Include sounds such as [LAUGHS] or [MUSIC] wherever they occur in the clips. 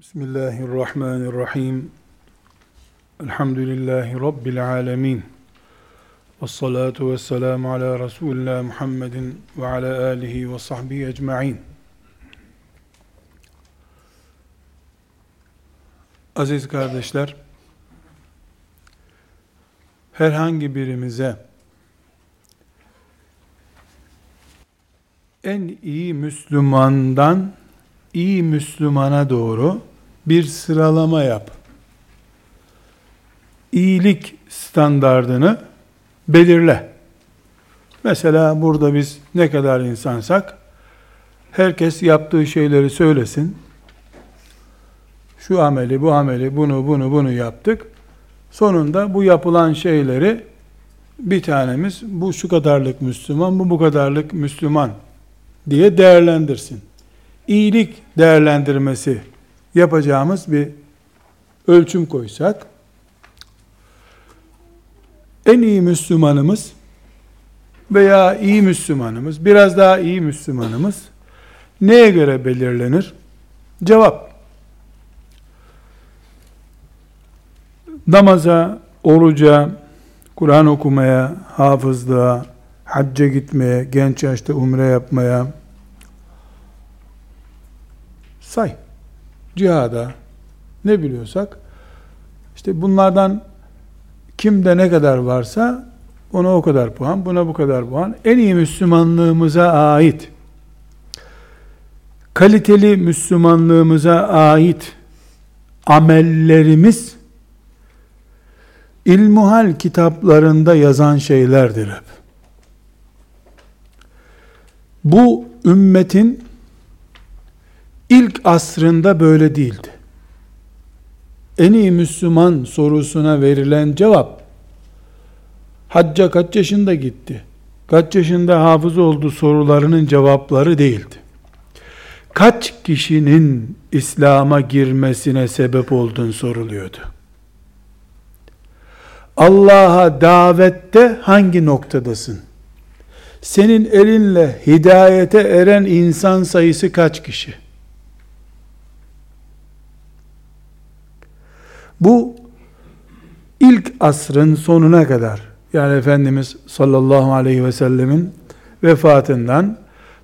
Bismillahirrahmanirrahim. Elhamdülillahi Rabbil alemin. Ve salatu ve selamu ala Resulullah Muhammedin ve ala alihi ve sahbihi ecma'in. Aziz kardeşler, herhangi birimize en iyi Müslümandan iyi Müslümana doğru bir sıralama yap. İyilik standardını belirle. Mesela burada biz ne kadar insansak herkes yaptığı şeyleri söylesin. Şu ameli, bu ameli, bunu, bunu, bunu yaptık. Sonunda bu yapılan şeyleri bir tanemiz bu şu kadarlık Müslüman, bu bu kadarlık Müslüman diye değerlendirsin. İyilik değerlendirmesi yapacağımız bir ölçüm koysak, en iyi Müslümanımız veya iyi Müslümanımız, biraz daha iyi Müslümanımız neye göre belirlenir? Cevap. Namaza, oruca, Kur'an okumaya, hafızlığa, hacca gitmeye, genç yaşta umre yapmaya say cihada ne biliyorsak işte bunlardan kimde ne kadar varsa ona o kadar puan, buna bu kadar puan. En iyi Müslümanlığımıza ait kaliteli Müslümanlığımıza ait amellerimiz ilmuhal kitaplarında yazan şeylerdir hep. Bu ümmetin asrında böyle değildi. En iyi Müslüman sorusuna verilen cevap hacca kaç yaşında gitti? Kaç yaşında hafız oldu sorularının cevapları değildi. Kaç kişinin İslam'a girmesine sebep oldun soruluyordu. Allah'a davette hangi noktadasın? Senin elinle hidayete eren insan sayısı kaç kişi? Bu ilk asrın sonuna kadar yani Efendimiz sallallahu aleyhi ve sellemin vefatından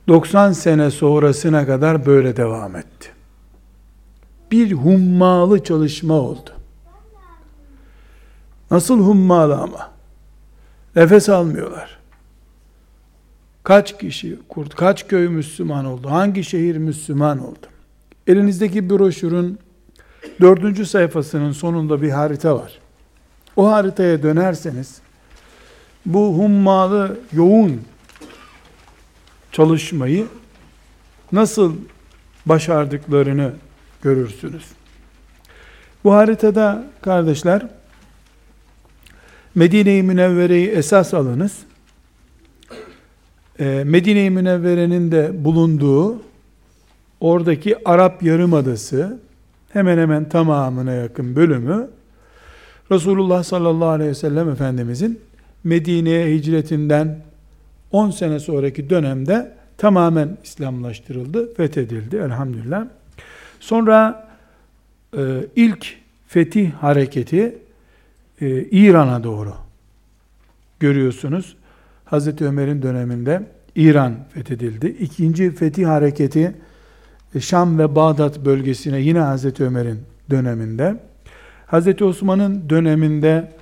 90 sene sonrasına kadar böyle devam etti. Bir hummalı çalışma oldu. Nasıl hummalı ama? Nefes almıyorlar. Kaç kişi, kurt, kaç köy Müslüman oldu? Hangi şehir Müslüman oldu? Elinizdeki broşürün dördüncü sayfasının sonunda bir harita var. O haritaya dönerseniz bu hummalı yoğun çalışmayı nasıl başardıklarını görürsünüz. Bu haritada kardeşler Medine-i Münevvere'yi esas alınız. Ee, Medine-i Münevvere'nin de bulunduğu oradaki Arap Yarımadası hemen hemen tamamına yakın bölümü Resulullah sallallahu aleyhi ve sellem Efendimizin Medine'ye hicretinden 10 sene sonraki dönemde tamamen İslamlaştırıldı, fethedildi elhamdülillah. Sonra e, ilk fetih hareketi e, İran'a doğru görüyorsunuz. Hazreti Ömer'in döneminde İran fethedildi. İkinci fetih hareketi Şam ve Bağdat bölgesine yine Hazreti Ömer'in döneminde. Hazreti Osman'ın döneminde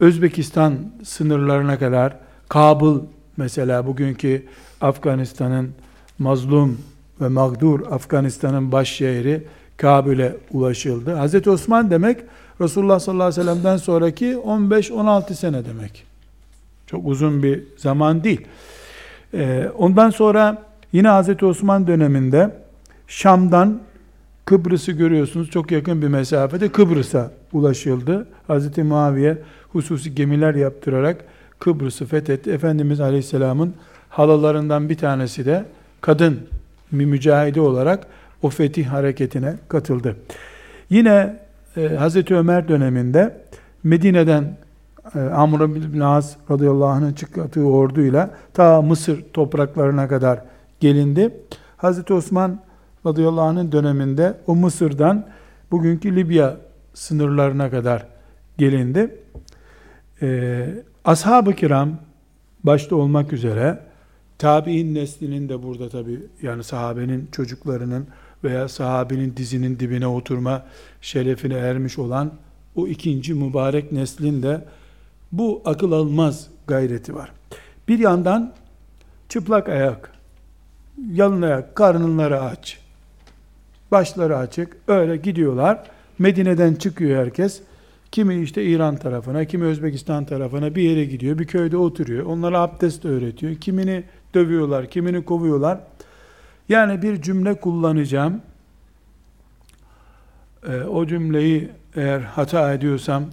Özbekistan sınırlarına kadar Kabul mesela bugünkü Afganistan'ın mazlum ve mağdur Afganistan'ın baş şehri Kabil'e ulaşıldı. Hazreti Osman demek Resulullah sallallahu aleyhi ve sellem'den sonraki 15-16 sene demek. Çok uzun bir zaman değil. Ee, ondan sonra yine Hazreti Osman döneminde Şam'dan Kıbrıs'ı görüyorsunuz çok yakın bir mesafede Kıbrıs'a ulaşıldı. Hz. Muaviye hususi gemiler yaptırarak Kıbrıs'ı fethetti. Efendimiz Aleyhisselam'ın halalarından bir tanesi de kadın bir mücahide olarak o fetih hareketine katıldı. Yine e, Hz. Ömer döneminde Medine'den e, Amr bin As radıyallahu anh'ın çıkarttığı orduyla ta Mısır topraklarına kadar gelindi. Hz. Osman radıyallahu anh'ın döneminde o Mısır'dan bugünkü Libya sınırlarına kadar gelindi. Ee, Ashab-ı kiram başta olmak üzere tabi'in neslinin de burada tabi yani sahabenin çocuklarının veya sahabenin dizinin dibine oturma şerefine ermiş olan o ikinci mübarek neslin de bu akıl almaz gayreti var. Bir yandan çıplak ayak, yalın ayak, karnınları aç, başları açık, öyle gidiyorlar. Medine'den çıkıyor herkes. Kimi işte İran tarafına, kimi Özbekistan tarafına bir yere gidiyor, bir köyde oturuyor. Onlara abdest öğretiyor. Kimini dövüyorlar, kimini kovuyorlar. Yani bir cümle kullanacağım. Ee, o cümleyi eğer hata ediyorsam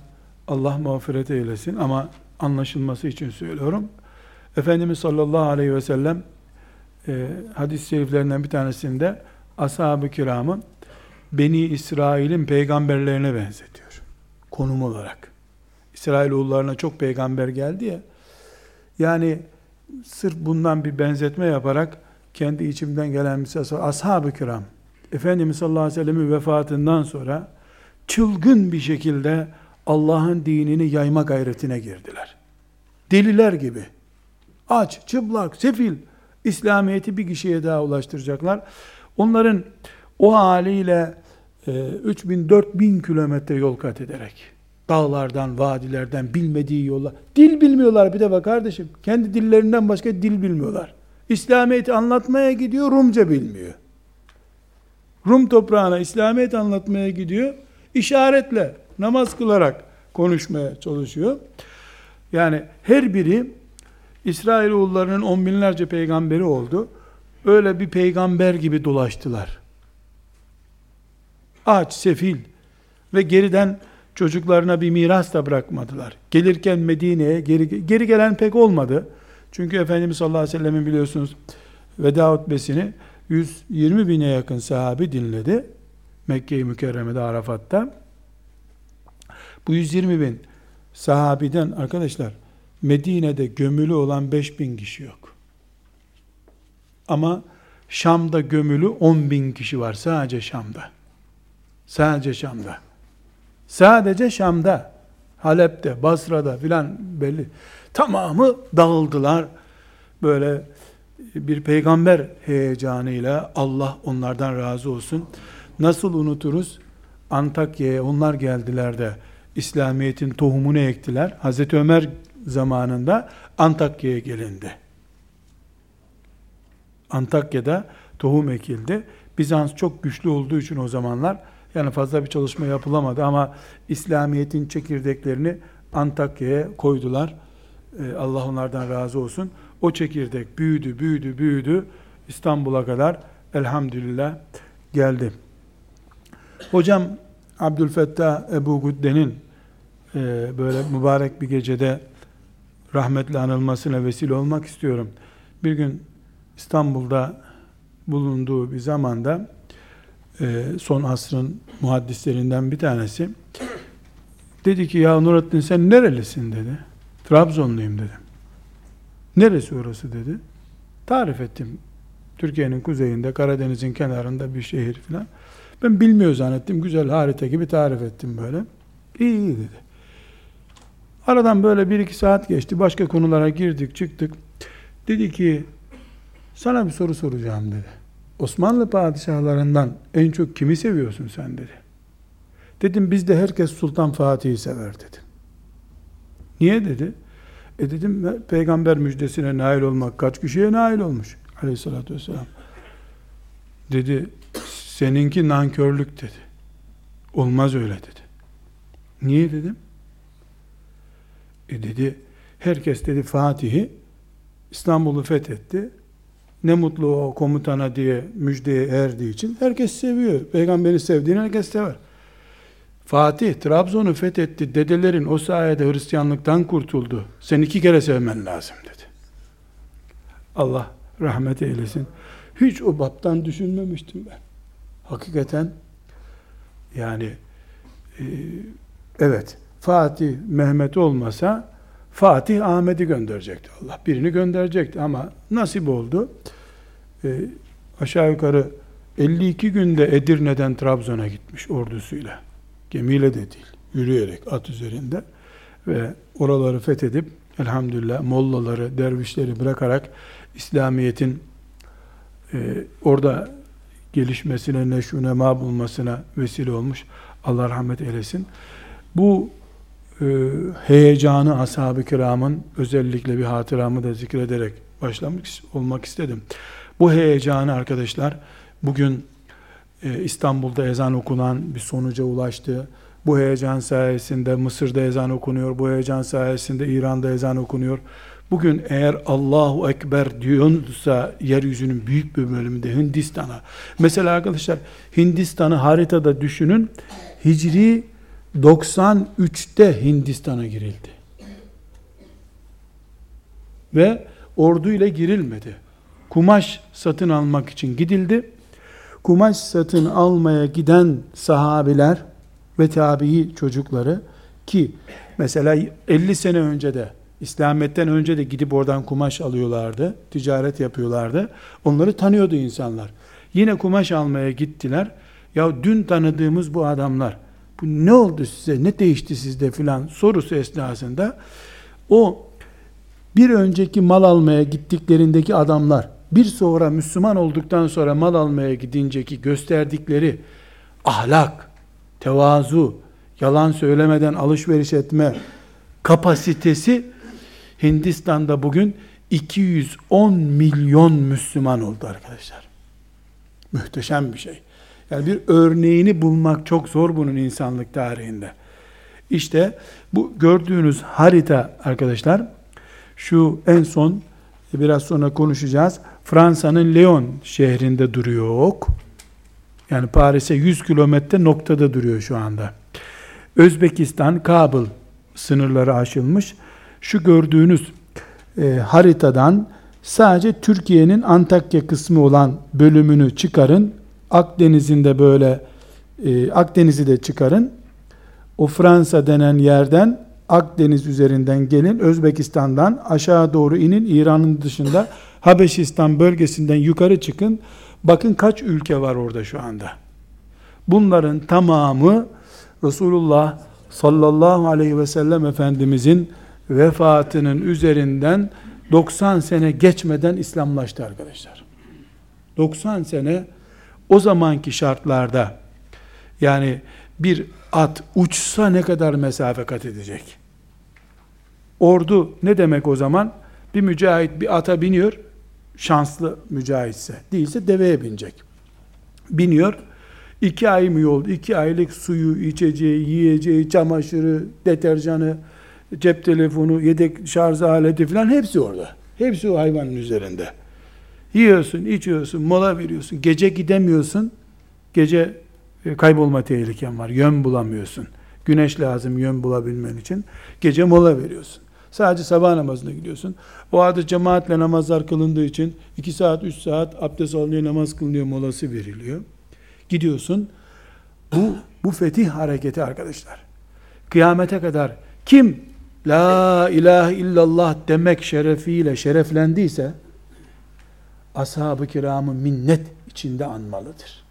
Allah mağfiret eylesin ama anlaşılması için söylüyorum. Efendimiz sallallahu aleyhi ve sellem e, hadis-i şeriflerinden bir tanesinde ashab-ı kiramı Beni İsrail'in peygamberlerine benzetiyor. Konum olarak. İsrailoğullarına çok peygamber geldi ya. Yani sırf bundan bir benzetme yaparak kendi içimden gelen bir. Ashab-ı kiram Efendimiz sallallahu aleyhi ve sellem'in vefatından sonra çılgın bir şekilde Allah'ın dinini yayma gayretine girdiler. Deliler gibi. Aç, çıplak, sefil. İslamiyet'i bir kişiye daha ulaştıracaklar. Onların o haliyle 3000-4000 e, kilometre yol kat ederek dağlardan, vadilerden bilmediği yolla dil bilmiyorlar bir de bak kardeşim. Kendi dillerinden başka dil bilmiyorlar. İslamiyet'i anlatmaya gidiyor, Rumca bilmiyor. Rum toprağına İslamiyet anlatmaya gidiyor. işaretle, namaz kılarak konuşmaya çalışıyor. Yani her biri İsrailoğullarının on binlerce peygamberi oldu. Öyle bir peygamber gibi dolaştılar. Aç, sefil ve geriden çocuklarına bir miras da bırakmadılar. Gelirken Medine'ye geri, geri gelen pek olmadı. Çünkü Efendimiz sallallahu aleyhi ve sellem'in biliyorsunuz veda hutbesini 120 bine yakın sahabi dinledi. Mekke-i Mükerreme'de Arafat'ta. Bu 120 bin sahabiden arkadaşlar Medine'de gömülü olan 5 bin kişi yok. Ama Şam'da gömülü 10 bin kişi var sadece Şam'da. Sadece Şam'da. Sadece Şam'da. Halep'te, Basra'da filan belli. Tamamı dağıldılar. Böyle bir peygamber heyecanıyla Allah onlardan razı olsun. Nasıl unuturuz? Antakya'ya onlar geldiler de İslamiyet'in tohumunu ektiler. Hazreti Ömer zamanında Antakya'ya gelindi. Antakya'da tohum ekildi. Bizans çok güçlü olduğu için o zamanlar yani fazla bir çalışma yapılamadı ama İslamiyet'in çekirdeklerini Antakya'ya koydular. Ee, Allah onlardan razı olsun. O çekirdek büyüdü, büyüdü, büyüdü. İstanbul'a kadar elhamdülillah geldi. Hocam Abdülfettah Ebu Gudde'nin e, böyle mübarek bir gecede rahmetle anılmasına vesile olmak istiyorum. Bir gün İstanbul'da bulunduğu bir zamanda e, son asrın muhaddislerinden bir tanesi dedi ki ya Nurattin sen nerelisin dedi. Trabzonluyum dedim. Neresi orası dedi. Tarif ettim. Türkiye'nin kuzeyinde, Karadeniz'in kenarında bir şehir filan. Ben bilmiyor zannettim. Güzel harita gibi tarif ettim böyle. İyi iyi dedi. Aradan böyle bir iki saat geçti. Başka konulara girdik çıktık. Dedi ki sana bir soru soracağım dedi. Osmanlı padişahlarından en çok kimi seviyorsun sen dedi. Dedim bizde herkes Sultan Fatih'i sever dedi. Niye dedi? E dedim peygamber müjdesine nail olmak kaç kişiye nail olmuş aleyhissalatü vesselam. Dedi seninki nankörlük dedi. Olmaz öyle dedi. Niye dedim? E dedi, herkes dedi Fatih'i İstanbul'u fethetti. Ne mutlu o komutana diye müjdeye erdiği için herkes seviyor. Peygamberi sevdiğini herkes sever. Fatih Trabzon'u fethetti. Dedelerin o sayede Hristiyanlıktan kurtuldu. Sen iki kere sevmen lazım dedi. Allah rahmet eylesin. Hiç o baptan düşünmemiştim ben. Hakikaten yani e, evet Fatih Mehmet olmasa Fatih Ahmet'i gönderecekti Allah. Birini gönderecekti ama nasip oldu. E, aşağı yukarı 52 günde Edirne'den Trabzon'a gitmiş ordusuyla. Gemiyle de değil, yürüyerek at üzerinde ve oraları fethedip elhamdülillah mollaları, dervişleri bırakarak İslamiyet'in e, orada gelişmesine, neşune ma bulmasına vesile olmuş. Allah rahmet eylesin. Bu heyecanı ashab-ı kiramın özellikle bir hatıramı da zikrederek başlamak olmak istedim. Bu heyecanı arkadaşlar bugün e, İstanbul'da ezan okunan bir sonuca ulaştı. Bu heyecan sayesinde Mısır'da ezan okunuyor. Bu heyecan sayesinde İran'da ezan okunuyor. Bugün eğer Allahu Ekber diyorsa yeryüzünün büyük bir bölümünde Hindistan'a. Mesela arkadaşlar Hindistan'ı haritada düşünün. Hicri 93'te Hindistan'a girildi. Ve orduyla girilmedi. Kumaş satın almak için gidildi. Kumaş satın almaya giden sahabiler ve tabii çocukları ki mesela 50 sene önce de İslamiyet'ten önce de gidip oradan kumaş alıyorlardı, ticaret yapıyorlardı. Onları tanıyordu insanlar. Yine kumaş almaya gittiler. Ya dün tanıdığımız bu adamlar, bu ne oldu size, ne değişti sizde filan sorusu esnasında o bir önceki mal almaya gittiklerindeki adamlar bir sonra Müslüman olduktan sonra mal almaya gidinceki gösterdikleri ahlak, tevazu, yalan söylemeden alışveriş etme kapasitesi Hindistan'da bugün 210 milyon Müslüman oldu arkadaşlar. Muhteşem bir şey. Yani bir örneğini bulmak çok zor bunun insanlık tarihinde. İşte bu gördüğünüz harita arkadaşlar şu en son biraz sonra konuşacağız. Fransa'nın Lyon şehrinde duruyor ok. Yani Paris'e 100 kilometre noktada duruyor şu anda. Özbekistan, Kabul sınırları aşılmış. Şu gördüğünüz e, haritadan sadece Türkiye'nin Antakya kısmı olan bölümünü çıkarın. Akdeniz'in de böyle e, Akdeniz'i de çıkarın. O Fransa denen yerden Akdeniz üzerinden gelin. Özbekistan'dan aşağı doğru inin. İran'ın dışında Habeşistan bölgesinden yukarı çıkın. Bakın kaç ülke var orada şu anda. Bunların tamamı Resulullah sallallahu aleyhi ve sellem Efendimizin vefatının üzerinden 90 sene geçmeden İslamlaştı arkadaşlar. 90 sene o zamanki şartlarda yani bir at uçsa ne kadar mesafe kat edecek? Ordu ne demek o zaman? Bir mücahit bir ata biniyor, şanslı mücahitse, değilse deveye binecek. Biniyor, iki ay mı yol, iki aylık suyu, içeceği, yiyeceği, çamaşırı, deterjanı, cep telefonu, yedek şarj aleti falan hepsi orada. Hepsi o hayvanın üzerinde. Yiyorsun, içiyorsun, mola veriyorsun. Gece gidemiyorsun. Gece e, kaybolma tehliken var. Yön bulamıyorsun. Güneş lazım yön bulabilmen için. Gece mola veriyorsun. Sadece sabah namazına gidiyorsun. O arada cemaatle namazlar kılındığı için 2 saat, 3 saat abdest alınıyor, namaz kılınıyor, molası veriliyor. Gidiyorsun. Bu, bu fetih hareketi arkadaşlar. Kıyamete kadar kim La ilahe illallah demek şerefiyle şereflendiyse ashab-ı kiramı minnet içinde anmalıdır.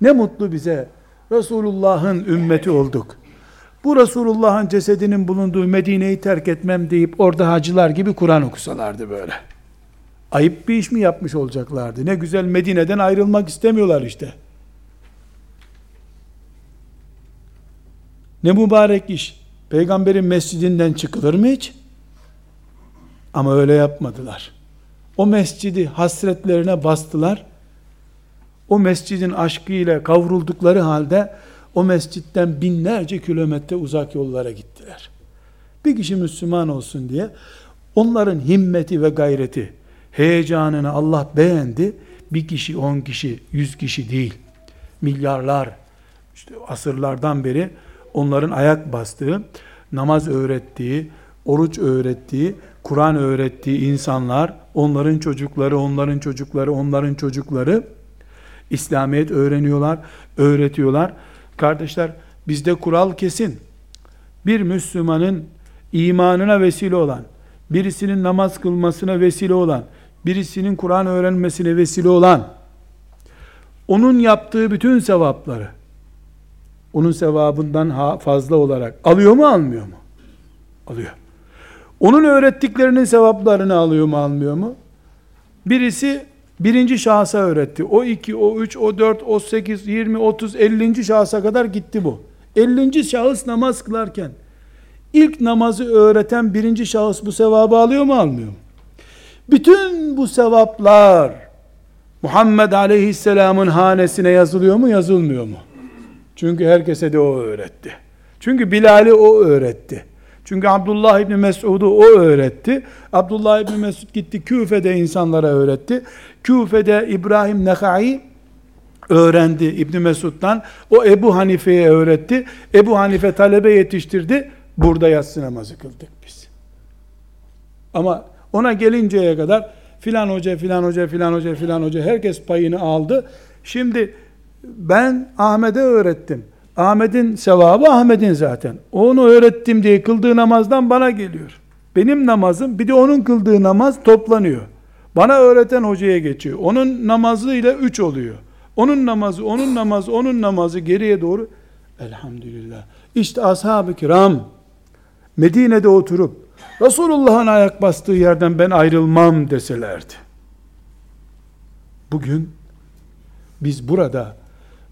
Ne mutlu bize Resulullah'ın ümmeti olduk. Bu Resulullah'ın cesedinin bulunduğu Medine'yi terk etmem deyip orada hacılar gibi Kur'an okusalardı böyle. Ayıp bir iş mi yapmış olacaklardı? Ne güzel Medine'den ayrılmak istemiyorlar işte. Ne mübarek iş. Peygamberin mescidinden çıkılır mı hiç? Ama öyle yapmadılar. O mescidi hasretlerine bastılar. O mescidin aşkıyla kavruldukları halde o mescitten binlerce kilometre uzak yollara gittiler. Bir kişi Müslüman olsun diye onların himmeti ve gayreti, heyecanını Allah beğendi. Bir kişi, on kişi, yüz kişi değil. Milyarlar, işte asırlardan beri onların ayak bastığı, namaz öğrettiği, oruç öğrettiği, Kur'an öğrettiği insanlar, onların çocukları, onların çocukları, onların çocukları İslamiyet öğreniyorlar, öğretiyorlar. Kardeşler bizde kural kesin. Bir Müslümanın imanına vesile olan, birisinin namaz kılmasına vesile olan, birisinin Kur'an öğrenmesine vesile olan onun yaptığı bütün sevapları onun sevabından fazla olarak alıyor mu almıyor mu? Alıyor. Onun öğrettiklerinin sevaplarını alıyor mu almıyor mu? Birisi birinci şahsa öğretti. O iki, o üç, o dört, o sekiz, yirmi, otuz, ellinci şahsa kadar gitti bu. Ellinci şahıs namaz kılarken ilk namazı öğreten birinci şahıs bu sevabı alıyor mu almıyor mu? Bütün bu sevaplar Muhammed Aleyhisselam'ın hanesine yazılıyor mu yazılmıyor mu? Çünkü herkese de o öğretti. Çünkü Bilal'i o öğretti. Çünkü Abdullah İbni Mesud'u o öğretti. Abdullah İbni Mesud gitti Küfe'de insanlara öğretti. Küfe'de İbrahim Nekai öğrendi İbni Mesud'dan. O Ebu Hanife'ye öğretti. Ebu Hanife talebe yetiştirdi. Burada yatsı namazı kıldık biz. Ama ona gelinceye kadar filan hoca, filan hoca, filan hoca, filan hoca herkes payını aldı. Şimdi ben Ahmet'e öğrettim. Ahmet'in sevabı Ahmet'in zaten. Onu öğrettim diye kıldığı namazdan bana geliyor. Benim namazım bir de onun kıldığı namaz toplanıyor. Bana öğreten hocaya geçiyor. Onun namazıyla üç oluyor. Onun namazı, onun namazı, onun namazı geriye doğru. Elhamdülillah. İşte ashab-ı kiram Medine'de oturup Resulullah'ın ayak bastığı yerden ben ayrılmam deselerdi. Bugün biz burada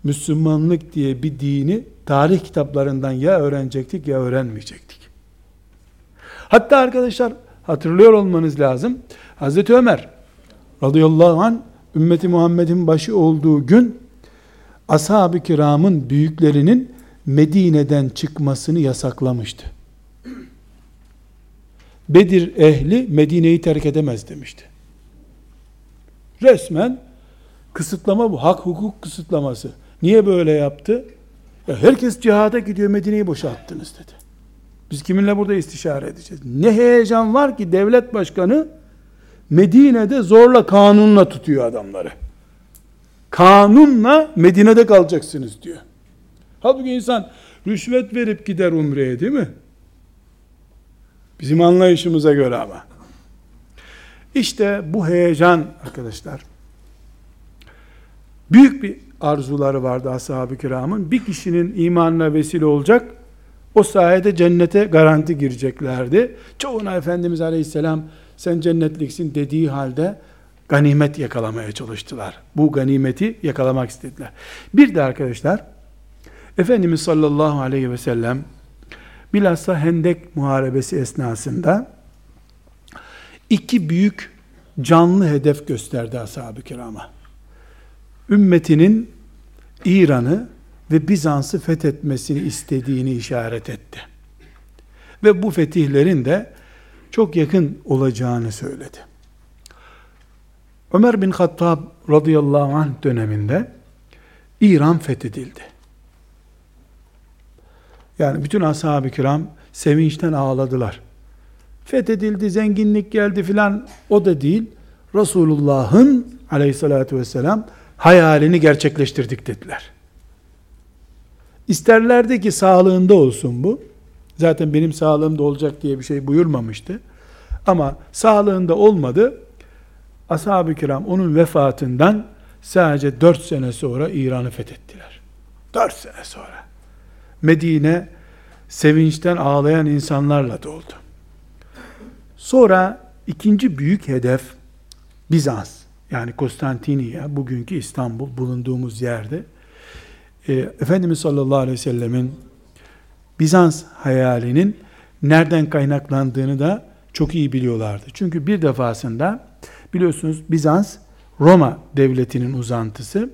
Müslümanlık diye bir dini tarih kitaplarından ya öğrenecektik ya öğrenmeyecektik. Hatta arkadaşlar hatırlıyor olmanız lazım. Hazreti Ömer radıyallahu an ümmeti Muhammed'in başı olduğu gün ashab-ı kiramın büyüklerinin Medine'den çıkmasını yasaklamıştı. Bedir ehli Medine'yi terk edemez demişti. Resmen kısıtlama bu. Hak hukuk kısıtlaması. Niye böyle yaptı? Ya herkes cihada gidiyor Medine'yi boşalttınız dedi. Biz kiminle burada istişare edeceğiz? Ne heyecan var ki devlet başkanı Medine'de zorla kanunla tutuyor adamları. Kanunla Medine'de kalacaksınız diyor. Halbuki insan rüşvet verip gider umreye değil mi? Bizim anlayışımıza göre ama. İşte bu heyecan arkadaşlar. Büyük bir arzuları vardı ashab-ı kiramın. Bir kişinin imanına vesile olacak, o sayede cennete garanti gireceklerdi. Çoğuna Efendimiz Aleyhisselam sen cennetliksin dediği halde ganimet yakalamaya çalıştılar. Bu ganimeti yakalamak istediler. Bir de arkadaşlar Efendimiz sallallahu aleyhi ve sellem bilhassa Hendek muharebesi esnasında iki büyük canlı hedef gösterdi ashab-ı kirama ümmetinin İran'ı ve Bizans'ı fethetmesini istediğini işaret etti. Ve bu fetihlerin de çok yakın olacağını söyledi. Ömer bin Hattab radıyallahu anh döneminde İran fethedildi. Yani bütün ashab-ı kiram sevinçten ağladılar. Fethedildi, zenginlik geldi filan o da değil. Resulullah'ın aleyhissalatü vesselam hayalini gerçekleştirdik dediler. İsterlerdi ki sağlığında olsun bu. Zaten benim sağlığımda olacak diye bir şey buyurmamıştı. Ama sağlığında olmadı. Ashab-ı kiram onun vefatından sadece dört sene sonra İran'ı fethettiler. Dört sene sonra. Medine sevinçten ağlayan insanlarla doldu. Sonra ikinci büyük hedef Bizans yani Konstantiniye, bugünkü İstanbul bulunduğumuz yerde e, Efendimiz sallallahu aleyhi ve sellemin Bizans hayalinin nereden kaynaklandığını da çok iyi biliyorlardı. Çünkü bir defasında biliyorsunuz Bizans Roma devletinin uzantısı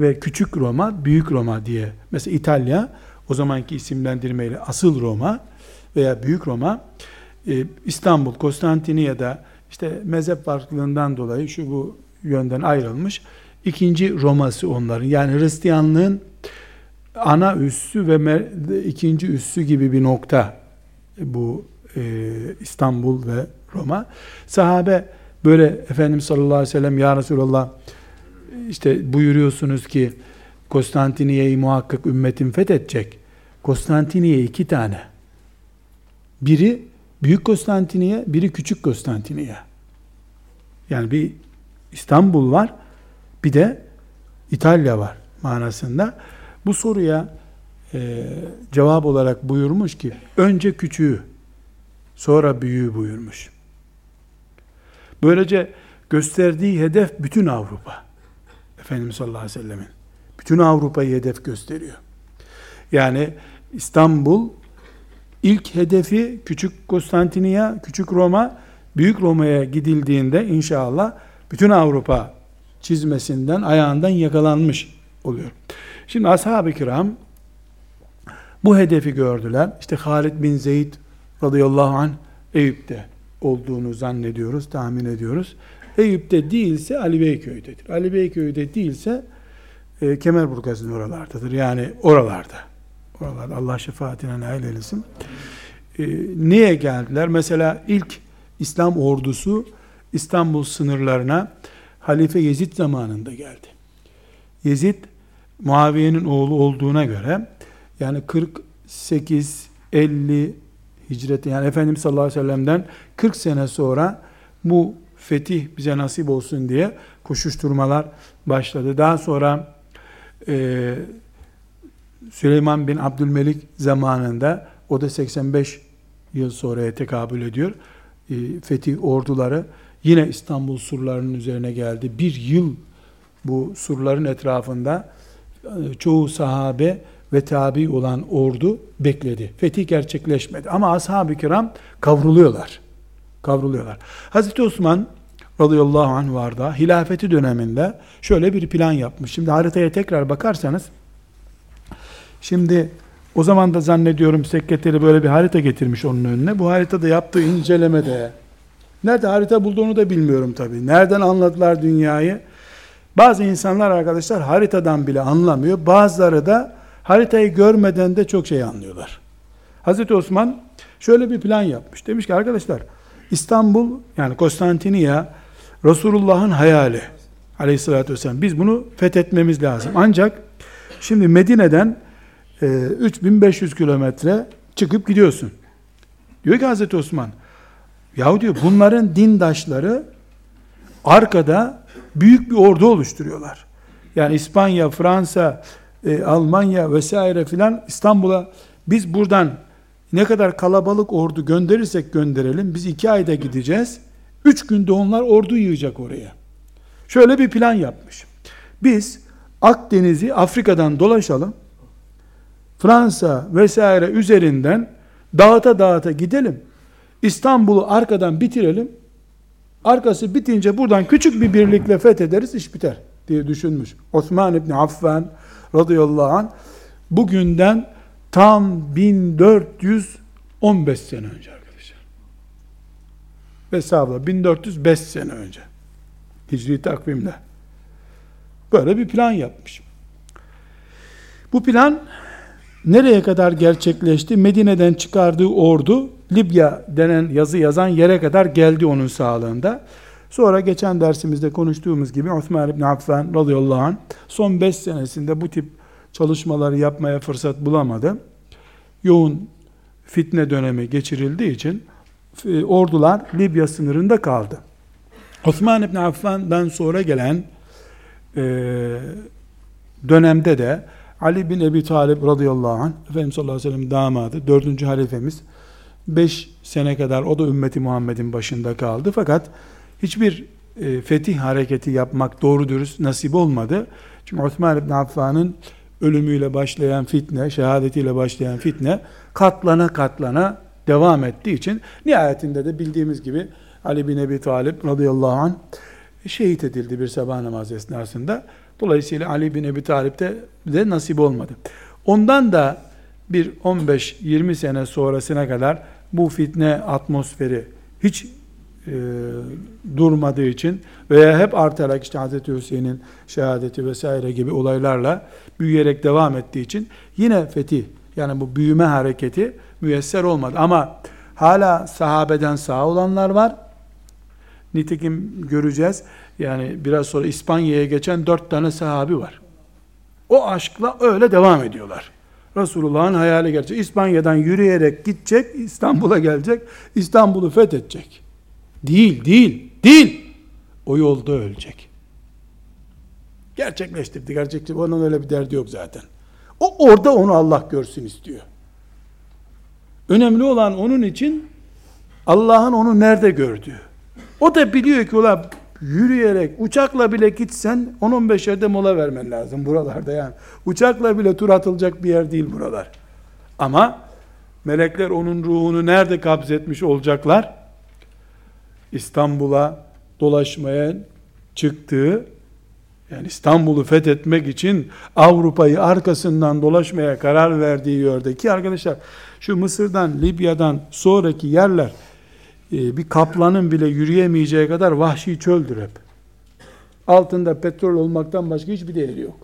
ve küçük Roma, büyük Roma diye. Mesela İtalya o zamanki isimlendirmeyle asıl Roma veya büyük Roma e, İstanbul, Konstantiniye'de işte mezhep farklılığından dolayı şu bu yönden ayrılmış. İkinci Roma'sı onların. Yani Hristiyanlığın ana üssü ve ikinci üssü gibi bir nokta bu e, İstanbul ve Roma. Sahabe böyle Efendimiz sallallahu aleyhi ve sellem ya Resulallah işte buyuruyorsunuz ki Konstantiniye'yi muhakkak ümmetin fethedecek. Konstantiniye iki tane. Biri Büyük Konstantiniye, biri Küçük Konstantiniye. Yani bir İstanbul var, bir de İtalya var manasında. Bu soruya e, cevap olarak buyurmuş ki önce küçüğü sonra büyüğü buyurmuş. Böylece gösterdiği hedef bütün Avrupa. Efendimiz sallallahu aleyhi ve sellemin. Bütün Avrupa'yı hedef gösteriyor. Yani İstanbul ilk hedefi küçük Konstantiniye, küçük Roma, büyük Roma'ya gidildiğinde inşallah bütün Avrupa çizmesinden, ayağından yakalanmış oluyor. Şimdi ashab-ı kiram bu hedefi gördüler. İşte Halid bin Zeyd radıyallahu anh Eyüp'te olduğunu zannediyoruz, tahmin ediyoruz. Eyüp'te değilse Ali Beyköy'dedir. Ali Beyköy'de değilse e, Kemerburgaz'ın oralardadır. Yani oralarda. Oralarda Allah şefaatine nail eylesin. E, niye geldiler? Mesela ilk İslam ordusu İstanbul sınırlarına Halife Yezid zamanında geldi. Yezid Muaviye'nin oğlu olduğuna göre yani 48 50 hicret yani Efendimiz sallallahu aleyhi ve sellem'den 40 sene sonra bu fetih bize nasip olsun diye koşuşturmalar başladı. Daha sonra e, Süleyman bin Abdülmelik zamanında o da 85 yıl sonraya tekabül ediyor. E, fetih orduları yine İstanbul surlarının üzerine geldi. Bir yıl bu surların etrafında e, çoğu sahabe ve tabi olan ordu bekledi. Fetih gerçekleşmedi. Ama ashab-ı kiram kavruluyorlar. Kavruluyorlar. Hazreti Osman radıyallahu anh vardı. Hilafeti döneminde şöyle bir plan yapmış. Şimdi haritaya tekrar bakarsanız şimdi o zaman da zannediyorum sekreteri böyle bir harita getirmiş onun önüne. Bu haritada yaptığı incelemede nerede harita bulduğunu da bilmiyorum tabii. Nereden anladılar dünyayı? Bazı insanlar arkadaşlar haritadan bile anlamıyor. Bazıları da haritayı görmeden de çok şey anlıyorlar. Hazreti Osman şöyle bir plan yapmış. Demiş ki arkadaşlar İstanbul yani Konstantiniye Resulullah'ın hayali aleyhissalatü vesselam. Biz bunu fethetmemiz lazım. Ancak şimdi Medine'den e, 3500 kilometre çıkıp gidiyorsun. Diyor ki Hazreti Osman, yahu diyor bunların dindaşları arkada büyük bir ordu oluşturuyorlar. Yani İspanya, Fransa, e, Almanya vesaire filan İstanbul'a biz buradan ne kadar kalabalık ordu gönderirsek gönderelim biz iki ayda gideceğiz. Üç günde onlar ordu yığacak oraya. Şöyle bir plan yapmış. Biz Akdeniz'i Afrika'dan dolaşalım. Fransa vesaire üzerinden dağıta dağıta gidelim. İstanbul'u arkadan bitirelim. Arkası bitince buradan küçük bir birlikle fethederiz iş biter diye düşünmüş. Osman İbni Affan radıyallahu anh bugünden tam 1415 sene önce arkadaşlar. Hesabla 1405 sene önce. Hicri takvimde. Böyle bir plan yapmış. Bu plan nereye kadar gerçekleşti? Medine'den çıkardığı ordu Libya denen yazı yazan yere kadar geldi onun sağlığında. Sonra geçen dersimizde konuştuğumuz gibi Osman İbni Affan radıyallahu anh son 5 senesinde bu tip çalışmaları yapmaya fırsat bulamadı. Yoğun fitne dönemi geçirildiği için e, ordular Libya sınırında kaldı. Osman İbni Affan'dan sonra gelen e, dönemde de Ali bin Ebi Talib radıyallahu anh, Efendimiz sallallahu aleyhi ve sellem damadı, dördüncü halifemiz, beş sene kadar o da ümmeti Muhammed'in başında kaldı. Fakat hiçbir e, fetih hareketi yapmak doğru dürüst nasip olmadı. Çünkü Osman ibn Affan'ın ölümüyle başlayan fitne, şehadetiyle başlayan fitne katlana katlana devam ettiği için nihayetinde de bildiğimiz gibi Ali bin Ebi Talip radıyallahu anh şehit edildi bir sabah namazı esnasında. Dolayısıyla Ali bin Ebi Talip'te de nasip olmadı. Ondan da bir 15-20 sene sonrasına kadar bu fitne atmosferi hiç e, durmadığı için veya hep artarak işte Hazreti Hüseyin'in şehadeti vesaire gibi olaylarla büyüyerek devam ettiği için yine fetih yani bu büyüme hareketi müyesser olmadı. Ama hala sahabeden sağ olanlar var. Nitekim göreceğiz. Yani biraz sonra İspanya'ya geçen dört tane sahabi var. O aşkla öyle devam ediyorlar. Resulullah'ın hayali gerçek. İspanya'dan yürüyerek gidecek, İstanbul'a gelecek, İstanbul'u fethedecek. Değil, değil, değil. O yolda ölecek. Gerçekleştirdi, gerçekleştirdi. Onun öyle bir derdi yok zaten. O orada onu Allah görsün istiyor. Önemli olan onun için Allah'ın onu nerede gördüğü. O da biliyor ki ulan yürüyerek, uçakla bile gitsen 10-15 yerde mola vermen lazım buralarda yani. Uçakla bile tur atılacak bir yer değil buralar. Ama melekler onun ruhunu nerede kabzetmiş olacaklar? İstanbul'a dolaşmaya çıktığı, yani İstanbul'u fethetmek için Avrupa'yı arkasından dolaşmaya karar verdiği yerdeki arkadaşlar, şu Mısır'dan, Libya'dan sonraki yerler, bir kaplanın bile yürüyemeyeceği kadar vahşi çöldür hep. Altında petrol olmaktan başka hiçbir değeri yok.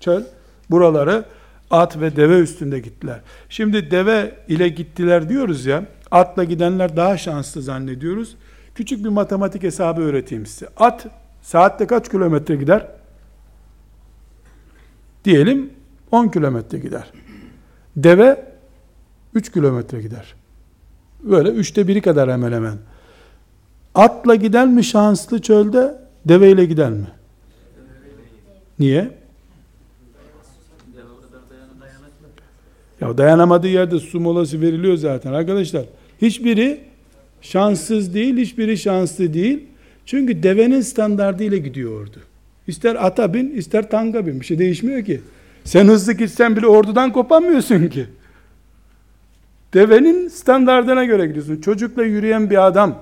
Çöl, buraları at ve deve üstünde gittiler. Şimdi deve ile gittiler diyoruz ya, atla gidenler daha şanslı zannediyoruz. Küçük bir matematik hesabı öğreteyim size. At saatte kaç kilometre gider? Diyelim 10 kilometre gider. Deve 3 kilometre gider. Böyle üçte biri kadar hemen hemen. Atla giden mi şanslı çölde, deveyle gider mi? Niye? Ya dayanamadığı yerde su molası veriliyor zaten arkadaşlar. Hiçbiri şanssız değil, hiçbiri şanslı değil. Çünkü devenin standartıyla gidiyordu. İster ata bin, ister tanga bin. Bir şey değişmiyor ki. Sen hızlı gitsen bile ordudan kopamıyorsun ki. Devenin standartına göre gidiyorsun. Çocukla yürüyen bir adam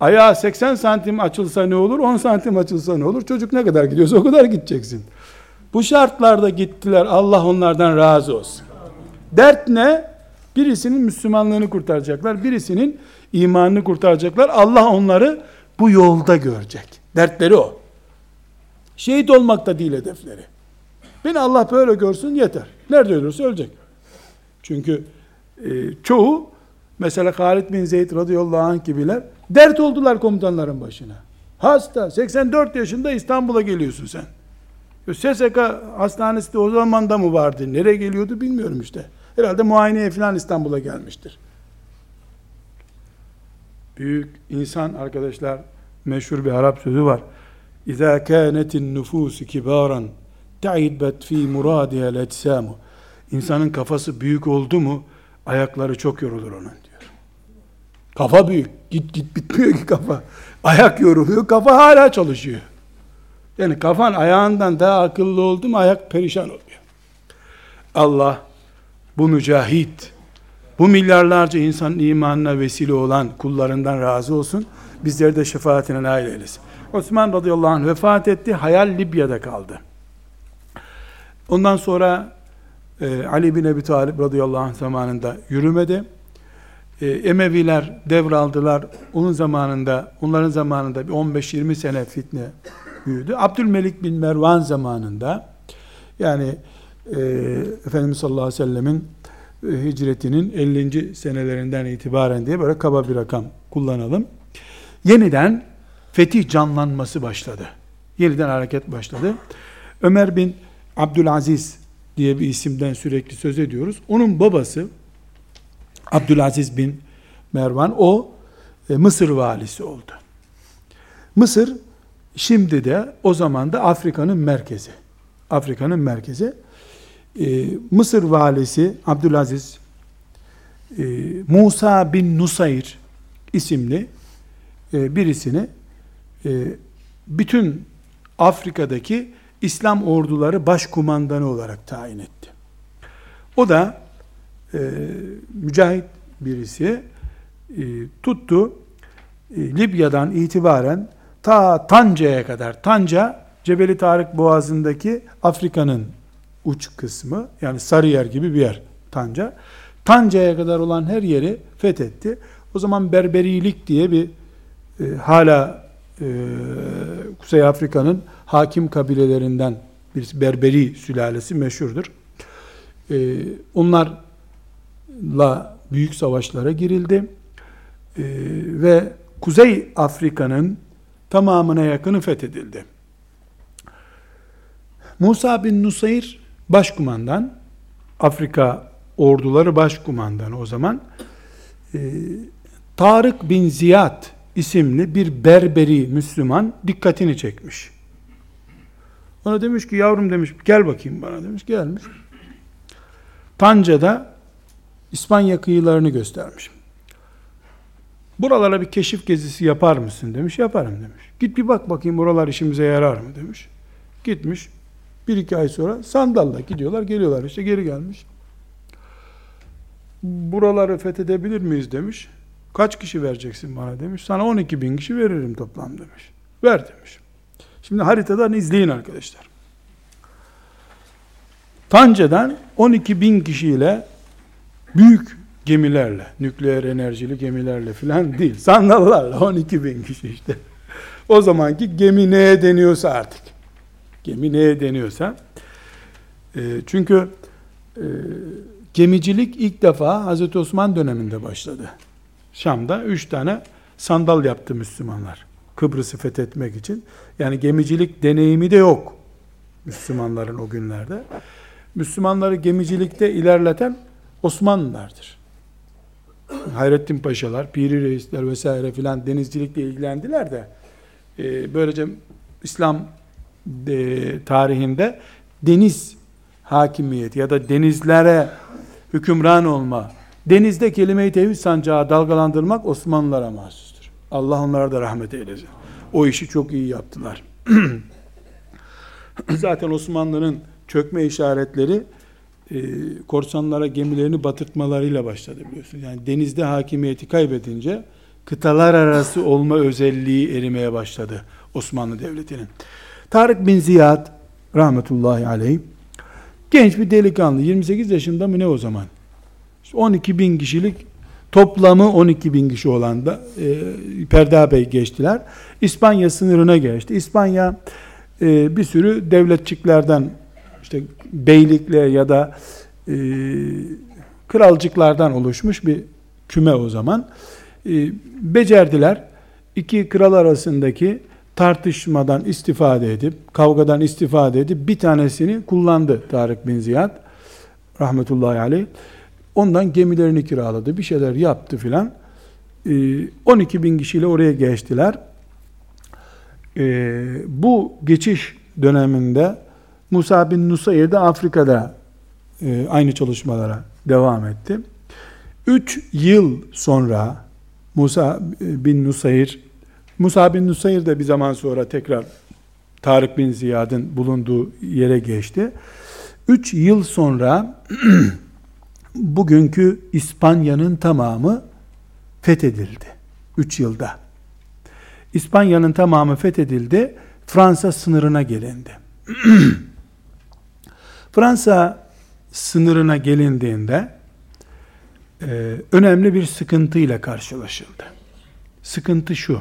ayağı 80 santim açılsa ne olur, 10 santim açılsa ne olur? Çocuk ne kadar gidiyorsa o kadar gideceksin. Bu şartlarda gittiler. Allah onlardan razı olsun. Dert ne? Birisinin Müslümanlığını kurtaracaklar. Birisinin imanını kurtaracaklar. Allah onları bu yolda görecek. Dertleri o. Şehit olmak da değil hedefleri. Beni Allah böyle görsün yeter. Nerede ölürse ölecek. Çünkü e, çoğu mesela Halid bin Zeyd radıyallahu anh gibiler dert oldular komutanların başına. Hasta 84 yaşında İstanbul'a geliyorsun sen. SSK hastanesi de o zaman da mı vardı? Nereye geliyordu bilmiyorum işte. Herhalde muayeneye falan İstanbul'a gelmiştir. Büyük insan arkadaşlar meşhur bir Arap sözü var. İza kânetin nüfûsü kibâran ta'idbet fî murâdiha l İnsanın kafası büyük oldu mu ayakları çok yorulur onun diyor. Kafa büyük. Git git bitmiyor ki kafa. Ayak yoruluyor, kafa hala çalışıyor. Yani kafan ayağından daha akıllı oldu mu ayak perişan oluyor. Allah bu mücahit, bu milyarlarca insanın imanına vesile olan kullarından razı olsun. Bizleri de şefaatine nail eylesin. Osman radıyallahu anh vefat etti. Hayal Libya'da kaldı. Ondan sonra e, Ali bin Ebi Talib radıyallahu anh zamanında yürümedi. E, Emeviler devraldılar. Onun zamanında, onların zamanında bir 15-20 sene fitne büyüdü. Abdülmelik bin Mervan zamanında yani e, Efendimiz sallallahu aleyhi ve sellemin e, hicretinin 50. senelerinden itibaren diye böyle kaba bir rakam kullanalım. Yeniden fetih canlanması başladı. Yeniden hareket başladı. Ömer bin Abdülaziz diye bir isimden sürekli söz ediyoruz. Onun babası Abdülaziz bin Mervan o e, Mısır valisi oldu. Mısır şimdi de o zaman da Afrika'nın merkezi. Afrika'nın merkezi. Ee, Mısır valisi Abdülaziz e, Musa bin Nusayr isimli e, birisini e, bütün Afrika'daki İslam orduları başkumandanı olarak tayin etti. O da e, mücahit birisi e, tuttu e, Libya'dan itibaren ta Tanca'ya kadar Tanca Cebeli Tarık Boğazı'ndaki Afrika'nın uç kısmı yani Sarıyer gibi bir yer Tanca. Tanca'ya kadar olan her yeri fethetti. O zaman Berberilik diye bir e, hala e, Kuzey Afrika'nın hakim kabilelerinden birisi Berberi sülalesi meşhurdur. E, onlarla büyük savaşlara girildi. E, ve Kuzey Afrika'nın tamamına yakını fethedildi. Musa bin Nusayr başkumandan, Afrika orduları başkumandanı o zaman, Tarık bin Ziyad isimli bir Berberi Müslüman dikkatini çekmiş. Ona demiş ki yavrum demiş gel bakayım bana demiş. Gelmiş. Tanca'da İspanya kıyılarını göstermiş. Buralara bir keşif gezisi yapar mısın demiş. Yaparım demiş. Git bir bak bakayım buralar işimize yarar mı demiş. Gitmiş. Bir iki ay sonra sandalla gidiyorlar geliyorlar işte geri gelmiş. Buraları fethedebilir miyiz demiş. Kaç kişi vereceksin bana demiş. Sana 12 bin kişi veririm toplam demiş. Ver demiş. Şimdi haritadan izleyin arkadaşlar. Tanca'dan 12 bin kişiyle büyük gemilerle, nükleer enerjili gemilerle filan [LAUGHS] değil, sandallarla 12 bin kişi işte. O zamanki gemi neye deniyorsa artık. Gemi neye deniyorsa. E, çünkü e, gemicilik ilk defa Hazreti Osman döneminde başladı. Şam'da üç tane sandal yaptı Müslümanlar. Kıbrıs'ı fethetmek için. Yani gemicilik deneyimi de yok Müslümanların o günlerde. Müslümanları gemicilikte ilerleten Osmanlılardır. Hayrettin Paşalar, Piri Reisler vesaire filan denizcilikle ilgilendiler de e, böylece İslam e, tarihinde deniz hakimiyeti ya da denizlere hükümran olma, denizde kelime-i tevhid sancağı dalgalandırmak Osmanlılara mahsustur. Allah onlara da rahmet eylesin. O işi çok iyi yaptılar. [CLEARS THROAT] Zaten Osmanlı'nın çökme işaretleri e, korsanlara gemilerini batırtmalarıyla başladı biliyorsunuz. Yani denizde hakimiyeti kaybedince kıtalar arası olma özelliği erimeye başladı Osmanlı Devleti'nin. Tarık bin Ziyad rahmetullahi aleyh genç bir delikanlı 28 yaşında mı ne o zaman 12 bin kişilik toplamı 12 bin kişi olan da e, Perda Bey geçtiler. İspanya sınırına geçti. İspanya e, bir sürü devletçiklerden işte beylikle ya da e, kralcıklardan oluşmuş bir küme o zaman. E, becerdiler. İki kral arasındaki tartışmadan istifade edip, kavgadan istifade edip bir tanesini kullandı Tarık bin Ziyad rahmetullahi aleyh. Ondan gemilerini kiraladı, bir şeyler yaptı filan. 12 e, bin kişiyle oraya geçtiler. E, bu geçiş döneminde Musa bin Nusayr de Afrika'da e, aynı çalışmalara devam etti. Üç yıl sonra Musa bin Nusayr, Musa bin Nusayr de bir zaman sonra tekrar Tarık bin Ziyad'ın bulunduğu yere geçti. Üç yıl sonra [CLEARS THROAT] bugünkü İspanya'nın tamamı fethedildi. Üç yılda. İspanya'nın tamamı fethedildi. Fransa sınırına gelindi. [CLEARS THROAT] Fransa sınırına gelindiğinde e, önemli bir sıkıntıyla karşılaşıldı. Sıkıntı şu.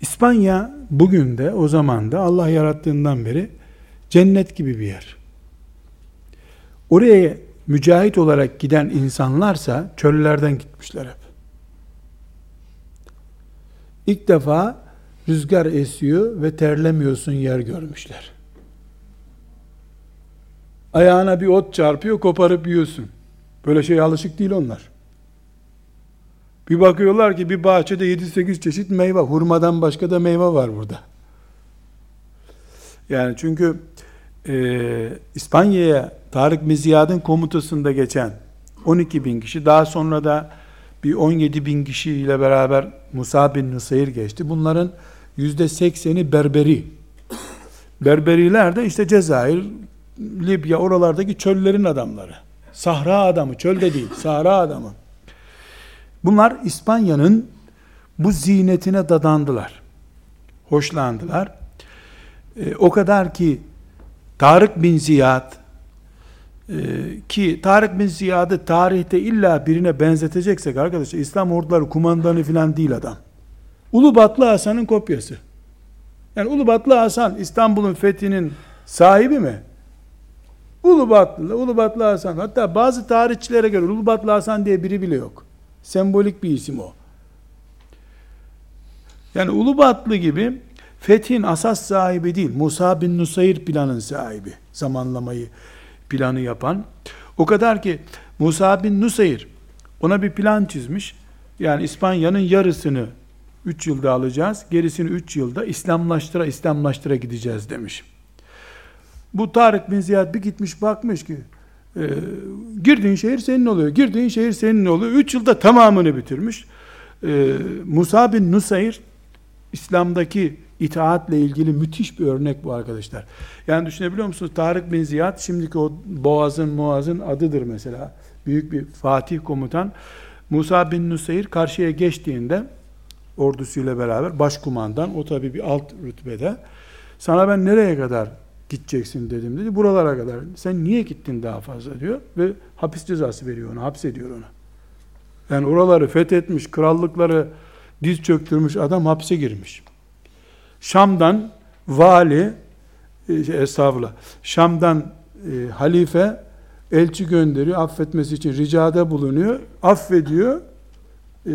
İspanya bugün de o zaman da Allah yarattığından beri cennet gibi bir yer. Oraya mücahit olarak giden insanlarsa çöllerden gitmişler hep. İlk defa rüzgar esiyor ve terlemiyorsun yer görmüşler. Ayağına bir ot çarpıyor, koparıp yiyorsun. Böyle şey alışık değil onlar. Bir bakıyorlar ki bir bahçede 7-8 çeşit meyve, hurmadan başka da meyve var burada. Yani çünkü e, İspanya'ya Tarık Miziyad'ın komutasında geçen 12 bin kişi, daha sonra da bir 17 bin kişiyle beraber Musa bin Nusayr geçti. Bunların yüzde sekseni Berberi. Berberiler de işte Cezayir, Libya oralardaki çöllerin adamları. Sahra adamı, çölde değil, sahra adamı. Bunlar İspanya'nın bu zinetine dadandılar. Hoşlandılar. E, o kadar ki Tarık bin Ziyad e, ki Tarık bin Ziyad'ı tarihte illa birine benzeteceksek arkadaşlar İslam orduları kumandanı falan değil adam. Ulubatlı Hasan'ın kopyası. Yani Ulubatlı Hasan İstanbul'un fethinin sahibi mi? Ulubatlı, Ulubatlı Hasan. Hatta bazı tarihçilere göre Ulubatlı Hasan diye biri bile yok. Sembolik bir isim o. Yani Ulubatlı gibi fethin asas sahibi değil. Musa bin Nusayr planın sahibi. Zamanlamayı, planı yapan. O kadar ki Musa bin Nusayr ona bir plan çizmiş. Yani İspanya'nın yarısını 3 yılda alacağız. Gerisini 3 yılda İslamlaştıra İslamlaştıra gideceğiz demiş. Bu Tarık bin Ziyad bir gitmiş bakmış ki e, girdiğin şehir senin oluyor. Girdiğin şehir senin oluyor. 3 yılda tamamını bitirmiş. E, Musa bin Nusayr İslam'daki itaatle ilgili müthiş bir örnek bu arkadaşlar. Yani düşünebiliyor musunuz? Tarık bin Ziyad şimdiki o Boğaz'ın Muaz'ın adıdır mesela. Büyük bir Fatih komutan. Musa bin Nusayr karşıya geçtiğinde ordusuyla beraber başkumandan o tabi bir alt rütbede sana ben nereye kadar gideceksin dedim dedi. Buralara kadar. Sen niye gittin daha fazla diyor ve hapis cezası veriyor ona, hapsediyor ona. Yani oraları fethetmiş, krallıkları diz çöktürmüş adam hapse girmiş. Şam'dan vali e, şey, estağfurullah. Şam'dan e, halife elçi gönderiyor affetmesi için ricada bulunuyor affediyor. E,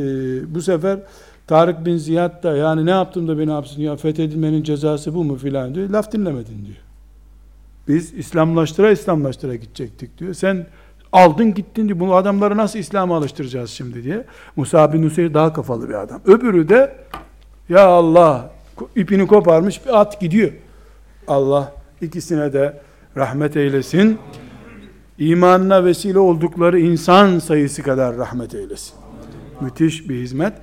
bu sefer Tarık bin Ziyad da yani ne yaptım da beni hapsin ya fethedilmenin cezası bu mu? filan diyor. Laf dinlemedin diyor. Biz İslamlaştıra İslamlaştıra gidecektik diyor. Sen aldın gittin diyor. Bu adamları nasıl İslam'a alıştıracağız şimdi diye. Musa bin Nusayr daha kafalı bir adam. Öbürü de ya Allah ipini koparmış bir at gidiyor. Allah ikisine de rahmet eylesin. İmanına vesile oldukları insan sayısı kadar rahmet eylesin. Müthiş bir hizmet.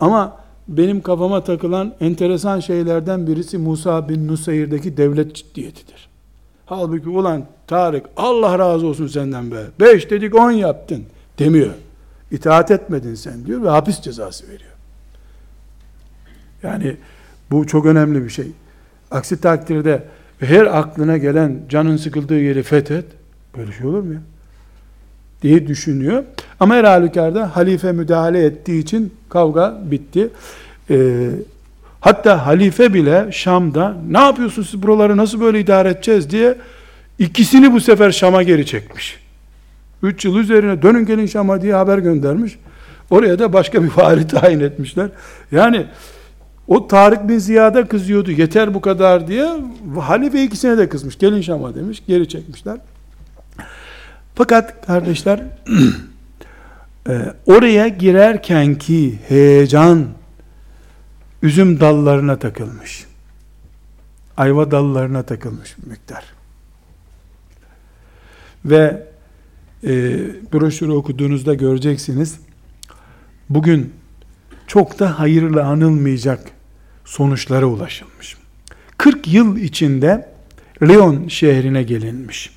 Ama benim kafama takılan enteresan şeylerden birisi Musa bin Nusayr'daki devlet ciddiyetidir. Halbuki ulan Tarık Allah razı olsun senden be. Beş dedik on yaptın demiyor. İtaat etmedin sen diyor ve hapis cezası veriyor. Yani bu çok önemli bir şey. Aksi takdirde her aklına gelen canın sıkıldığı yeri fethet. Böyle şey olur mu ya? diye düşünüyor. Ama her halükarda halife müdahale ettiği için kavga bitti. Ee, hatta halife bile Şam'da ne yapıyorsunuz siz buraları nasıl böyle idare edeceğiz diye ikisini bu sefer Şam'a geri çekmiş. Üç yıl üzerine dönün gelin Şam'a diye haber göndermiş. Oraya da başka bir [LAUGHS] vali tayin etmişler. Yani o Tarık bin Ziyad'a kızıyordu. Yeter bu kadar diye. Halife ikisine de kızmış. Gelin Şam'a demiş. Geri çekmişler. Fakat kardeşler [CLEARS THROAT] e, oraya girerken ki heyecan üzüm dallarına takılmış. Ayva dallarına takılmış miktar. Ve e, broşürü okuduğunuzda göreceksiniz. Bugün çok da hayırlı anılmayacak sonuçlara ulaşılmış. 40 yıl içinde Lyon şehrine gelinmiş.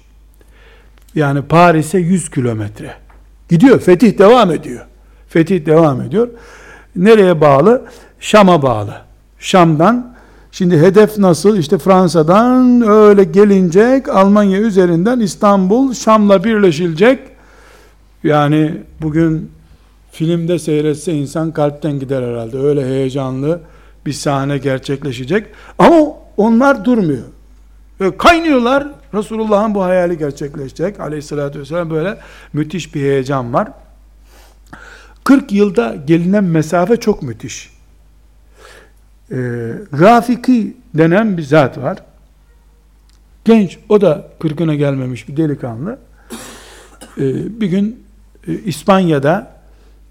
Yani Paris'e 100 kilometre. Gidiyor, fetih devam ediyor. Fetih devam ediyor. Nereye bağlı? Şam'a bağlı. Şam'dan Şimdi hedef nasıl? İşte Fransa'dan öyle gelinecek, Almanya üzerinden İstanbul, Şam'la birleşilecek. Yani bugün filmde seyretse insan kalpten gider herhalde. Öyle heyecanlı bir sahne gerçekleşecek. Ama onlar durmuyor. Ve kaynıyorlar. Resulullah'ın bu hayali gerçekleşecek. Aleyhissalatü vesselam böyle müthiş bir heyecan var. 40 yılda gelinen mesafe çok müthiş. Ee, Rafiki denen bir zat var. Genç, o da kırkına gelmemiş bir delikanlı. Ee, bir gün e, İspanya'da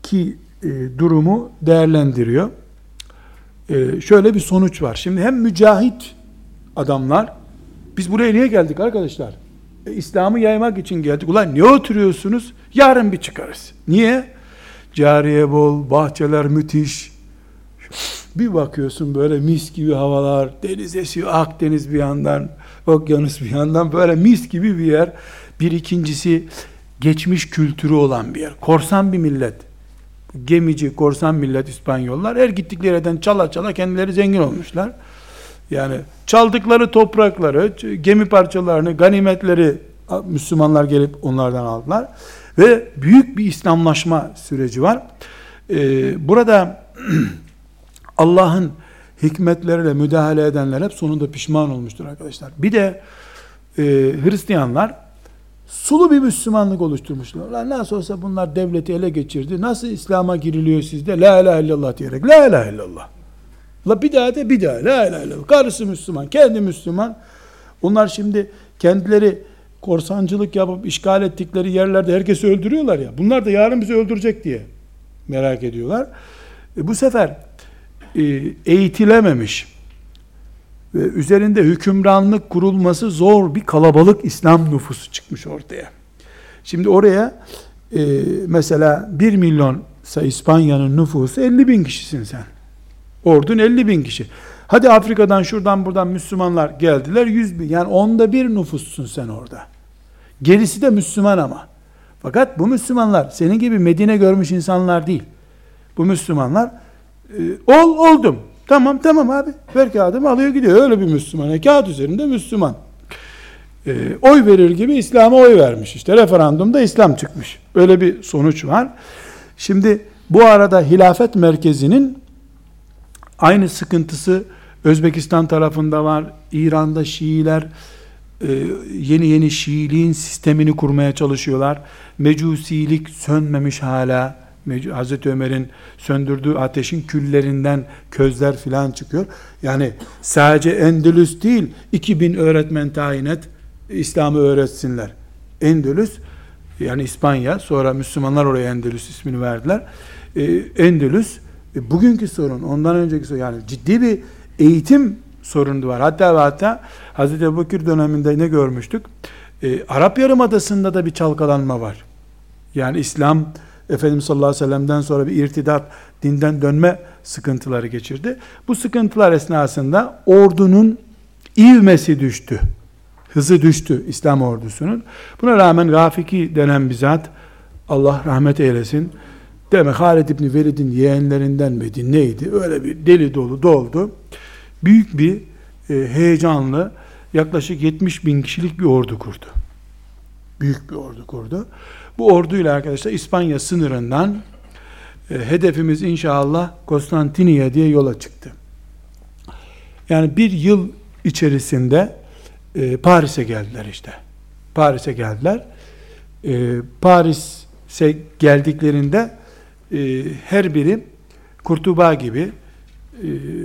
ki e, durumu değerlendiriyor. E, şöyle bir sonuç var. Şimdi hem mücahit adamlar, biz buraya niye geldik arkadaşlar? E, İslam'ı yaymak için geldik. Ulan niye oturuyorsunuz? Yarın bir çıkarız. Niye? Cariye bol, bahçeler müthiş. Bir bakıyorsun böyle mis gibi havalar, deniz esiyor, Akdeniz bir yandan, okyanus bir yandan, böyle mis gibi bir yer. Bir ikincisi, geçmiş kültürü olan bir yer. Korsan bir millet gemici, korsan millet İspanyollar her gittikleri yerden çala çala kendileri zengin olmuşlar. Yani çaldıkları toprakları, gemi parçalarını, ganimetleri Müslümanlar gelip onlardan aldılar. Ve büyük bir İslamlaşma süreci var. Ee, burada [CLEARS THROAT] Allah'ın hikmetleriyle müdahale edenler hep sonunda pişman olmuştur arkadaşlar. Bir de e, Hristiyanlar sulu bir Müslümanlık oluşturmuşlar. Lan nasıl olsa bunlar devleti ele geçirdi. Nasıl İslam'a giriliyor sizde? La ilahe illallah diyerek. La ilahe illallah. La bir daha de bir daha. La ilahe illallah. Karısı Müslüman, kendi Müslüman. Onlar şimdi kendileri korsancılık yapıp işgal ettikleri yerlerde herkesi öldürüyorlar ya. Bunlar da yarın bizi öldürecek diye merak ediyorlar. E bu sefer e, eğitilememiş üzerinde hükümranlık kurulması zor bir kalabalık İslam nüfusu çıkmış ortaya. Şimdi oraya e, mesela 1 milyon İspanya'nın nüfusu 50 bin kişisin sen. Ordun 50 bin kişi. Hadi Afrika'dan şuradan buradan Müslümanlar geldiler 100 bin. Yani onda bir nüfussun sen orada. Gerisi de Müslüman ama. Fakat bu Müslümanlar senin gibi Medine görmüş insanlar değil. Bu Müslümanlar e, ol oldum. Tamam tamam abi. Ver kağıdımı alıyor gidiyor. Öyle bir Müslüman. E, kağıt üzerinde Müslüman. E, oy verir gibi İslam'a oy vermiş. İşte referandumda İslam çıkmış. Öyle bir sonuç var. Şimdi bu arada hilafet merkezinin aynı sıkıntısı Özbekistan tarafında var. İran'da Şiiler e, yeni yeni Şiiliğin sistemini kurmaya çalışıyorlar. Mecusilik sönmemiş hala. Hazreti Ömer'in söndürdüğü ateşin küllerinden közler filan çıkıyor. Yani sadece Endülüs değil, 2000 öğretmen tayin et, İslam'ı öğretsinler. Endülüs, yani İspanya, sonra Müslümanlar oraya Endülüs ismini verdiler. Ee, Endülüs, e, bugünkü sorun, ondan önceki sorun, yani ciddi bir eğitim sorunu var. Hatta ve hatta Hazreti Ebubekir döneminde ne görmüştük? Ee, Arap Yarımadası'nda da bir çalkalanma var. Yani İslam, Efendimiz sallallahu aleyhi ve sellem'den sonra bir irtidat, dinden dönme sıkıntıları geçirdi. Bu sıkıntılar esnasında ordunun ivmesi düştü. Hızı düştü İslam ordusunun. Buna rağmen Rafiki denen bir zat, Allah rahmet eylesin, demek Halid İbni Velid'in yeğenlerinden miydi neydi? Öyle bir deli dolu doldu. Büyük bir e, heyecanlı yaklaşık 70 bin kişilik bir ordu kurdu. Büyük bir ordu kurdu. Bu orduyla arkadaşlar İspanya sınırından e, hedefimiz inşallah Konstantiniye diye yola çıktı. Yani bir yıl içerisinde e, Paris'e geldiler işte. Paris'e geldiler. E, Paris'e geldiklerinde e, her biri Kurtuba gibi e,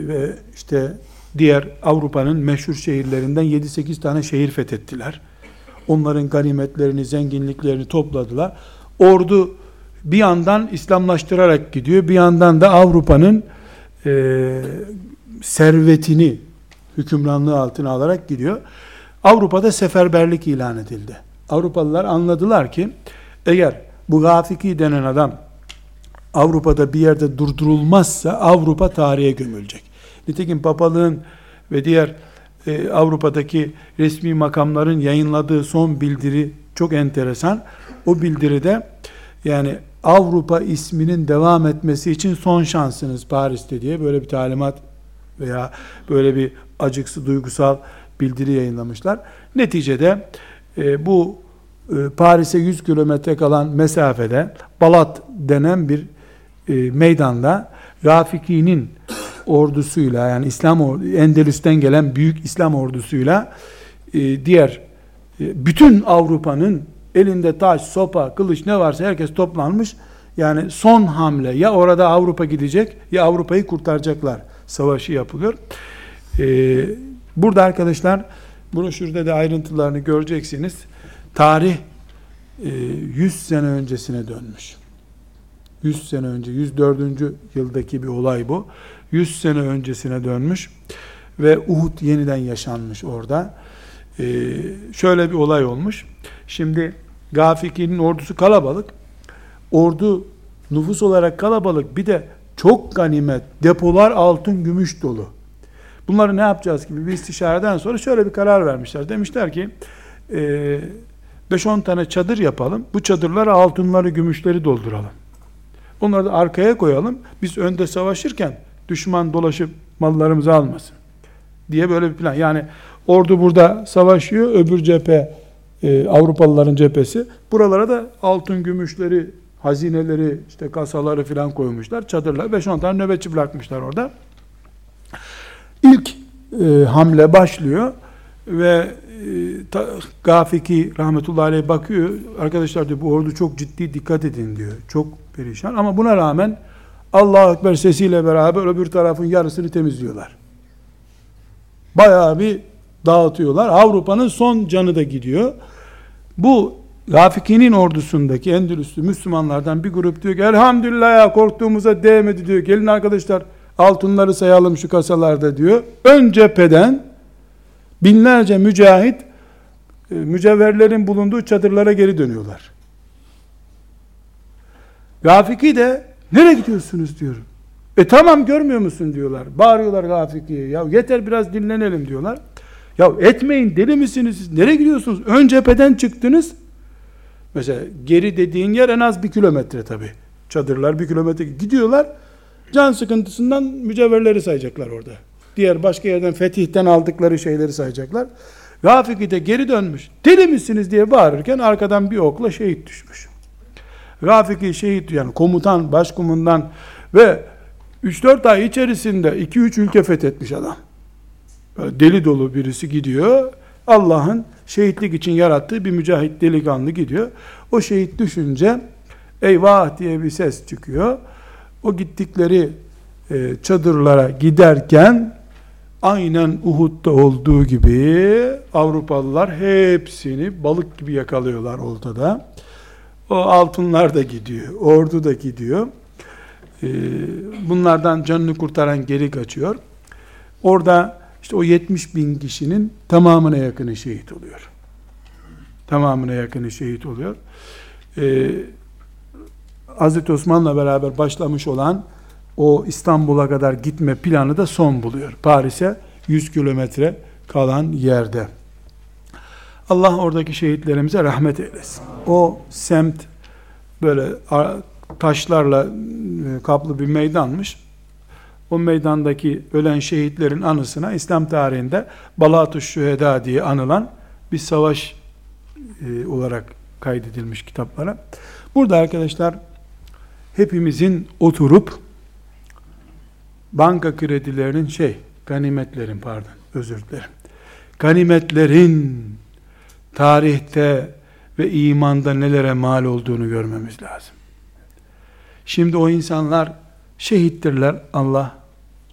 ve işte diğer Avrupa'nın meşhur şehirlerinden 7-8 tane şehir fethettiler. Onların ganimetlerini, zenginliklerini topladılar. Ordu bir yandan İslamlaştırarak gidiyor, bir yandan da Avrupa'nın e, servetini hükümranlığı altına alarak gidiyor. Avrupa'da seferberlik ilan edildi. Avrupalılar anladılar ki eğer bu Gafiki denen adam Avrupa'da bir yerde durdurulmazsa Avrupa tarihe gömülecek. Nitekim papalığın ve diğer e, Avrupa'daki resmi makamların yayınladığı son bildiri çok enteresan. O bildiride yani Avrupa isminin devam etmesi için son şansınız Paris'te diye böyle bir talimat veya böyle bir acıksı duygusal bildiri yayınlamışlar. Neticede e, bu e, Paris'e 100 kilometre kalan mesafede Balat denen bir e, meydanda Rafiki'nin ordusuyla yani İslam Endülüs'ten gelen büyük İslam ordusuyla e, diğer e, bütün Avrupa'nın elinde taş, sopa, kılıç ne varsa herkes toplanmış. Yani son hamle ya orada Avrupa gidecek ya Avrupa'yı kurtaracaklar savaşı yapılıyor. Ee, burada arkadaşlar broşürde de ayrıntılarını göreceksiniz. Tarih e, 100 sene öncesine dönmüş. 100 sene önce, 104. yıldaki bir olay bu. 100 sene öncesine dönmüş ve Uhud yeniden yaşanmış orada. Ee, şöyle bir olay olmuş. Şimdi Gafiki'nin ordusu kalabalık. Ordu nüfus olarak kalabalık. Bir de çok ganimet, depolar altın, gümüş dolu. Bunları ne yapacağız gibi bir istişareden sonra şöyle bir karar vermişler. Demişler ki 5-10 e, tane çadır yapalım. Bu çadırlara altınları, gümüşleri dolduralım. Onları da arkaya koyalım. Biz önde savaşırken düşman dolaşıp mallarımızı almasın diye böyle bir plan. Yani ordu burada savaşıyor, öbür cephe e, Avrupalıların cephesi. Buralara da altın gümüşleri, hazineleri, işte kasaları filan koymuşlar. Çadırlar 5-10 tane nöbetçi bırakmışlar orada. İlk e, hamle başlıyor ve ta, Gafiki rahmetullahi aleyh bakıyor. Arkadaşlar diyor bu ordu çok ciddi dikkat edin diyor. Çok perişan ama buna rağmen Allah Ekber sesiyle beraber öbür tarafın yarısını temizliyorlar. Bayağı bir dağıtıyorlar. Avrupa'nın son canı da gidiyor. Bu Rafiki'nin ordusundaki Endülüslü Müslümanlardan bir grup diyor ki elhamdülillah ya korktuğumuza değmedi diyor. Gelin arkadaşlar altınları sayalım şu kasalarda diyor. Ön cepheden binlerce mücahit e, mücevherlerin bulunduğu çadırlara geri dönüyorlar. Gafiki de nereye gidiyorsunuz diyorum. E tamam görmüyor musun diyorlar. Bağırıyorlar Gafiki'ye. Ya yeter biraz dinlenelim diyorlar. Ya etmeyin deli misiniz siz? Nereye gidiyorsunuz? Ön cepheden çıktınız. Mesela geri dediğin yer en az bir kilometre tabi. Çadırlar bir kilometre gidiyorlar. Can sıkıntısından mücevherleri sayacaklar orada. Diğer başka yerden fetihten aldıkları şeyleri sayacaklar. Rafiki de geri dönmüş. Deli misiniz diye bağırırken arkadan bir okla şehit düşmüş. Rafiki şehit yani komutan, başkumandan ve 3-4 ay içerisinde 2-3 ülke fethetmiş adam. Böyle deli dolu birisi gidiyor. Allah'ın şehitlik için yarattığı bir mücahit delikanlı gidiyor. O şehit düşünce eyvah diye bir ses çıkıyor. O gittikleri e, çadırlara giderken aynen Uhud'da olduğu gibi Avrupalılar hepsini balık gibi yakalıyorlar ortada. O altınlar da gidiyor, ordu da gidiyor. E, bunlardan canını kurtaran geri kaçıyor. Orada işte o 70 bin kişinin tamamına yakını şehit oluyor. Tamamına yakını şehit oluyor. Ee, Hazreti Osman'la beraber başlamış olan o İstanbul'a kadar gitme planı da son buluyor. Paris'e 100 kilometre kalan yerde. Allah oradaki şehitlerimize rahmet eylesin. O semt böyle taşlarla e, kaplı bir meydanmış. O meydandaki ölen şehitlerin anısına İslam tarihinde Balatuş Şüheda diye anılan bir savaş e, olarak kaydedilmiş kitaplara. Burada arkadaşlar hepimizin oturup banka kredilerinin şey, ganimetlerin pardon, özür dilerim. Ganimetlerin tarihte ve imanda nelere mal olduğunu görmemiz lazım. Şimdi o insanlar şehittirler Allah.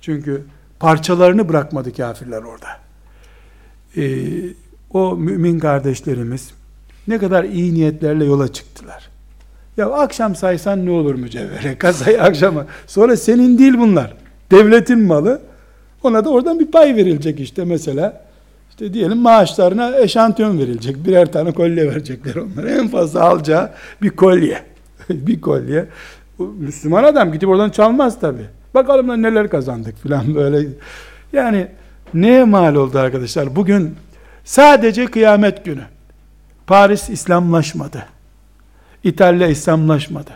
Çünkü parçalarını bırakmadı kafirler orada. Ee, o mümin kardeşlerimiz ne kadar iyi niyetlerle yola çıktılar. Ya akşam saysan ne olur mücevhere? [LAUGHS] Kasayı akşama. Sonra senin değil bunlar. Devletin malı. Ona da oradan bir pay verilecek işte mesela. İşte diyelim maaşlarına eşantiyon verilecek. Birer tane kolye verecekler onlara. En fazla alacağı bir kolye. [LAUGHS] bir kolye. Müslüman adam gidip oradan çalmaz tabi. Bakalım da neler kazandık filan böyle. Yani neye mal oldu arkadaşlar? Bugün sadece kıyamet günü. Paris İslamlaşmadı. İtalya İslamlaşmadı.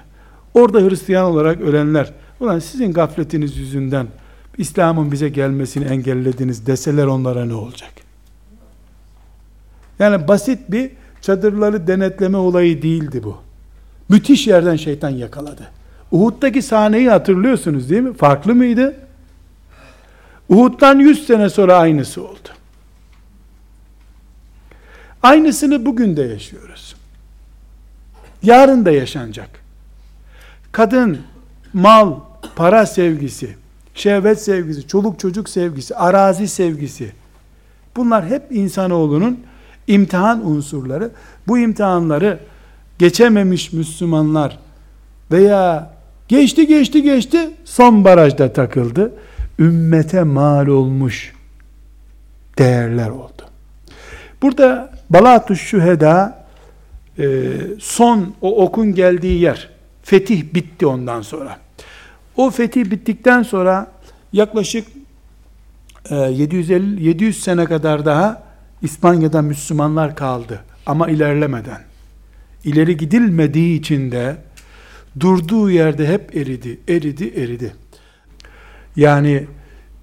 Orada Hristiyan olarak ölenler, ulan sizin gafletiniz yüzünden İslam'ın bize gelmesini engellediniz deseler onlara ne olacak? Yani basit bir çadırları denetleme olayı değildi bu. Müthiş yerden şeytan yakaladı. Uhud'daki sahneyi hatırlıyorsunuz değil mi? Farklı mıydı? Uhud'dan 100 sene sonra aynısı oldu. Aynısını bugün de yaşıyoruz. Yarın da yaşanacak. Kadın, mal, para sevgisi, şehvet sevgisi, çoluk çocuk sevgisi, arazi sevgisi. Bunlar hep insanoğlunun imtihan unsurları. Bu imtihanları geçememiş Müslümanlar veya geçti geçti geçti son barajda takıldı. Ümmete mal olmuş değerler oldu. Burada Balatuş Şüheda e, son o okun geldiği yer fetih bitti ondan sonra. O fetih bittikten sonra yaklaşık 750 e, 700 sene kadar daha İspanya'da Müslümanlar kaldı ama ilerlemeden. İleri gidilmediği için de durduğu yerde hep eridi, eridi, eridi. Yani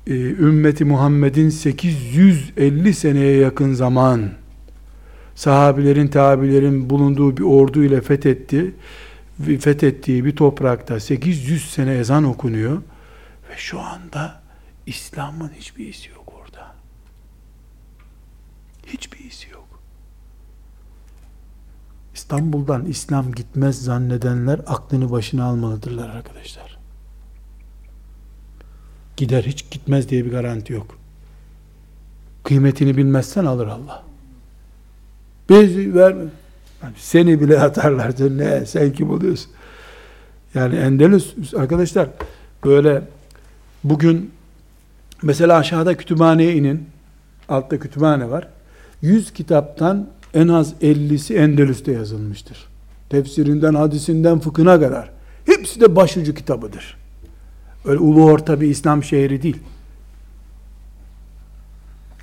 e, ümmeti Muhammed'in 850 seneye yakın zaman sahabilerin, tabilerin bulunduğu bir ordu ile fethetti. Fethettiği bir toprakta 800 sene ezan okunuyor ve şu anda İslam'ın hiçbir izi yok orada. Hiçbir izi yok. İstanbul'dan İslam gitmez zannedenler aklını başına almalıdırlar arkadaşlar. Gider hiç gitmez diye bir garanti yok. Kıymetini bilmezsen alır Allah. Biz verme. Yani seni bile atarlar. Ne sen kim oluyorsun? Yani Endelüs arkadaşlar böyle Bugün mesela aşağıda kütüphaneye inin. Altta kütüphane var. 100 kitaptan en az 50'si Endülüs'te yazılmıştır. Tefsirinden, hadisinden, fıkhına kadar. Hepsi de başucu kitabıdır. Öyle ulu orta bir İslam şehri değil.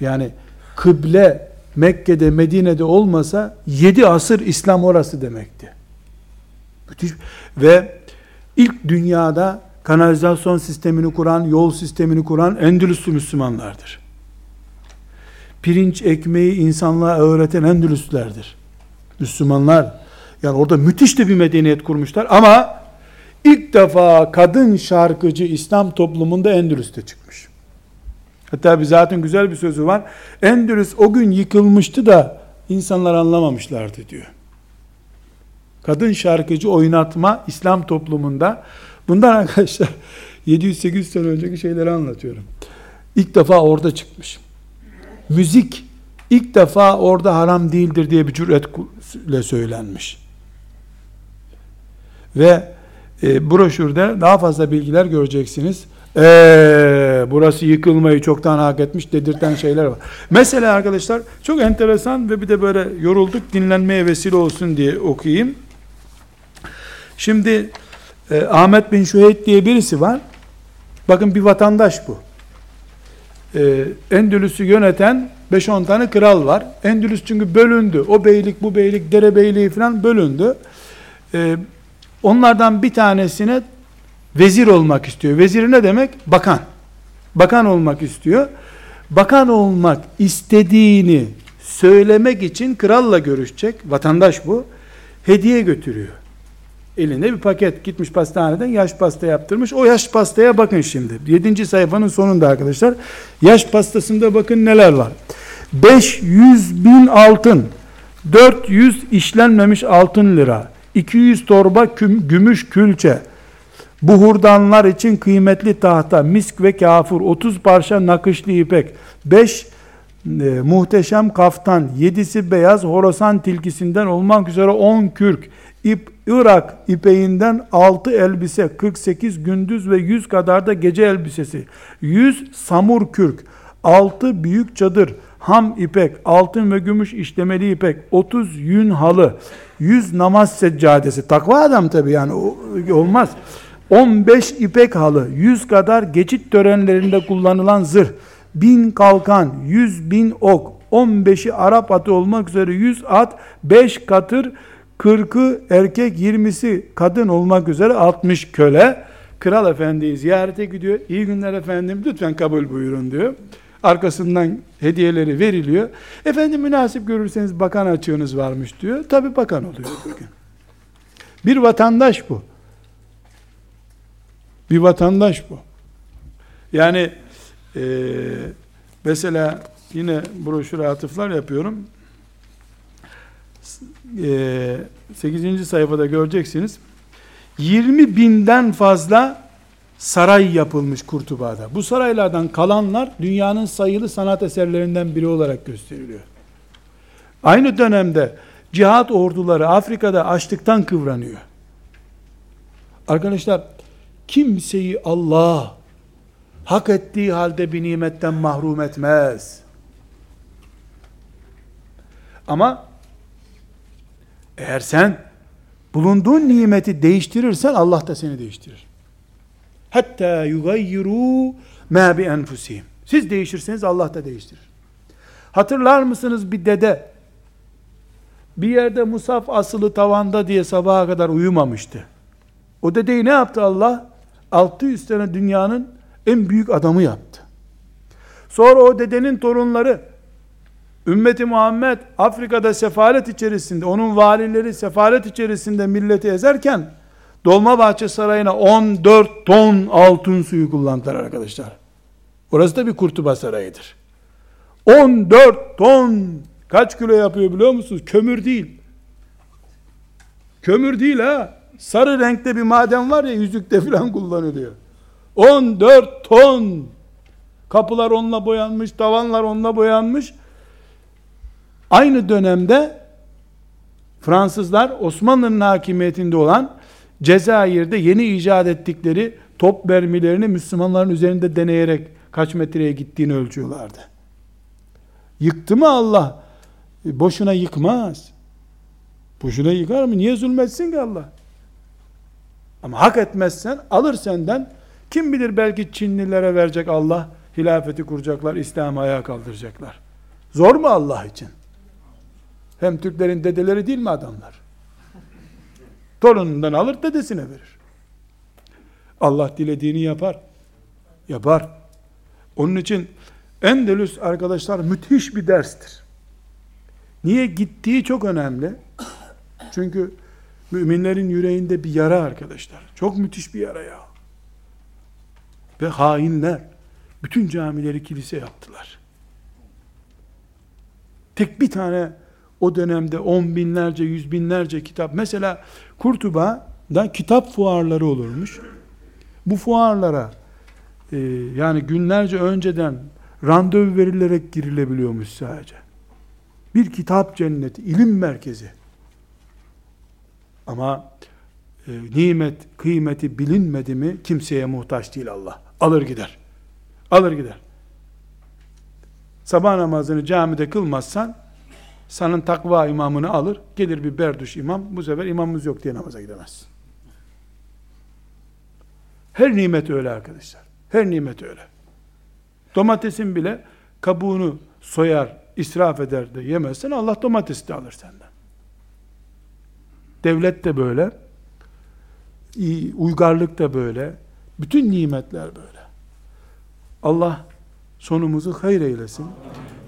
Yani kıble Mekke'de, Medine'de olmasa 7 asır İslam orası demekti. Müthiş. Ve ilk dünyada kanalizasyon sistemini kuran, yol sistemini kuran Endülüslü Müslümanlardır. Pirinç ekmeği insanlığa öğreten Endülüslerdir. Müslümanlar. Yani orada müthiş de bir medeniyet kurmuşlar ama ilk defa kadın şarkıcı İslam toplumunda Endülüs'te çıkmış. Hatta bir zaten güzel bir sözü var. Endülüs o gün yıkılmıştı da insanlar anlamamışlardı diyor. Kadın şarkıcı oynatma İslam toplumunda bundan [LAUGHS] arkadaşlar 700-800 sene önceki şeyleri anlatıyorum. İlk defa orada çıkmış. Müzik ilk defa orada haram değildir diye bir cüretle söylenmiş. Ve e, broşürde daha fazla bilgiler göreceksiniz. Eee burası yıkılmayı çoktan hak etmiş dedirten şeyler var. Mesela arkadaşlar çok enteresan ve bir de böyle yorulduk dinlenmeye vesile olsun diye okuyayım. Şimdi e, Ahmet bin Şüheyt diye birisi var. Bakın bir vatandaş bu. E, Endülüs'ü yöneten 5-10 tane kral var. Endülüs çünkü bölündü. O beylik, bu beylik, derebeyliği falan bölündü. E, onlardan bir tanesine vezir olmak istiyor. Vezir ne demek? Bakan. Bakan olmak istiyor. Bakan olmak istediğini söylemek için kralla görüşecek. Vatandaş bu. Hediye götürüyor. Elinde bir paket gitmiş pastaneden yaş pasta yaptırmış. O yaş pastaya bakın şimdi. 7. sayfanın sonunda arkadaşlar. Yaş pastasında bakın neler var. 500 bin altın, 400 işlenmemiş altın lira, 200 torba küm, gümüş külçe, buhurdanlar için kıymetli tahta, misk ve kafur, 30 parça nakışlı ipek, 5 e, muhteşem kaftan, 7'si beyaz horosan tilkisinden olmak üzere 10 kürk, ip, Irak ipeğinden 6 elbise, 48 gündüz ve 100 kadar da gece elbisesi, 100 samur kürk, 6 büyük çadır, ham ipek, altın ve gümüş işlemeli ipek, 30 yün halı, 100 namaz seccadesi, takva adam tabi yani olmaz. 15 ipek halı, 100 kadar geçit törenlerinde kullanılan zırh, 1000 kalkan, 100 bin ok, 15'i Arap atı olmak üzere 100 at, 5 katır, 40'ı erkek, 20'si kadın olmak üzere 60 köle, Kral Efendi'yi ziyarete gidiyor. İyi günler efendim, lütfen kabul buyurun diyor. Arkasından hediyeleri veriliyor. Efendim münasip görürseniz bakan açığınız varmış diyor. Tabi bakan oluyor bugün. Bir vatandaş bu. Bir vatandaş bu. Yani e, mesela yine broşüre atıflar yapıyorum. E, 8. sayfada göreceksiniz. 20 binden fazla saray yapılmış Kurtuba'da. Bu saraylardan kalanlar dünyanın sayılı sanat eserlerinden biri olarak gösteriliyor. Aynı dönemde cihat orduları Afrika'da açlıktan kıvranıyor. Arkadaşlar kimseyi Allah hak ettiği halde bir nimetten mahrum etmez. Ama eğer sen bulunduğun nimeti değiştirirsen Allah da seni değiştirir. Hatta yugayyiru ma bi enfusihim. Siz değişirseniz Allah da değiştirir. Hatırlar mısınız bir dede bir yerde musaf asılı tavanda diye sabaha kadar uyumamıştı. O dedeyi ne yaptı Allah? 600 sene dünyanın en büyük adamı yaptı. Sonra o dedenin torunları ümmeti Muhammed Afrika'da sefalet içerisinde onun valileri sefalet içerisinde milleti ezerken Dolmabahçe Sarayı'na 14 ton altın suyu kullandılar arkadaşlar. Orası da bir kurtuba sarayıdır. 14 ton kaç kilo yapıyor biliyor musunuz? Kömür değil. Kömür değil ha. Sarı renkte bir maden var ya yüzükte filan kullanılıyor. 14 ton. Kapılar onunla boyanmış, tavanlar onunla boyanmış. Aynı dönemde Fransızlar Osmanlı'nın hakimiyetinde olan Cezayir'de yeni icat ettikleri top mermilerini Müslümanların üzerinde deneyerek kaç metreye gittiğini ölçüyorlardı. Yıktı mı Allah? E, boşuna yıkmaz. Boşuna yıkar mı? Niye zulmetsin ki Allah? Ama hak etmezsen alır senden. Kim bilir belki Çinlilere verecek Allah. Hilafeti kuracaklar, İslam'ı ayağa kaldıracaklar. Zor mu Allah için? Hem Türklerin dedeleri değil mi adamlar? Torunundan alır dedesine verir. Allah dilediğini yapar. Yapar. Onun için Endülüs arkadaşlar müthiş bir derstir. Niye gittiği çok önemli. Çünkü müminlerin yüreğinde bir yara arkadaşlar. Çok müthiş bir yara ya. Ve hainler bütün camileri kilise yaptılar. Tek bir tane o dönemde on binlerce, yüz binlerce kitap. Mesela Kurtuba'da kitap fuarları olurmuş. Bu fuarlara e, yani günlerce önceden randevu verilerek girilebiliyormuş sadece. Bir kitap cenneti, ilim merkezi. Ama e, nimet, kıymeti bilinmedi mi kimseye muhtaç değil Allah. Alır gider. Alır gider. Sabah namazını camide kılmazsan sanın takva imamını alır. Gelir bir berduş imam. Bu sefer imamımız yok diye namaza gidemez. Her nimet öyle arkadaşlar. Her nimet öyle. Domatesin bile kabuğunu soyar, israf eder de yemezsen Allah domatesi de alır senden. Devlet de böyle. Uygarlık da böyle. Bütün nimetler böyle. Allah sonumuzu hayır eylesin.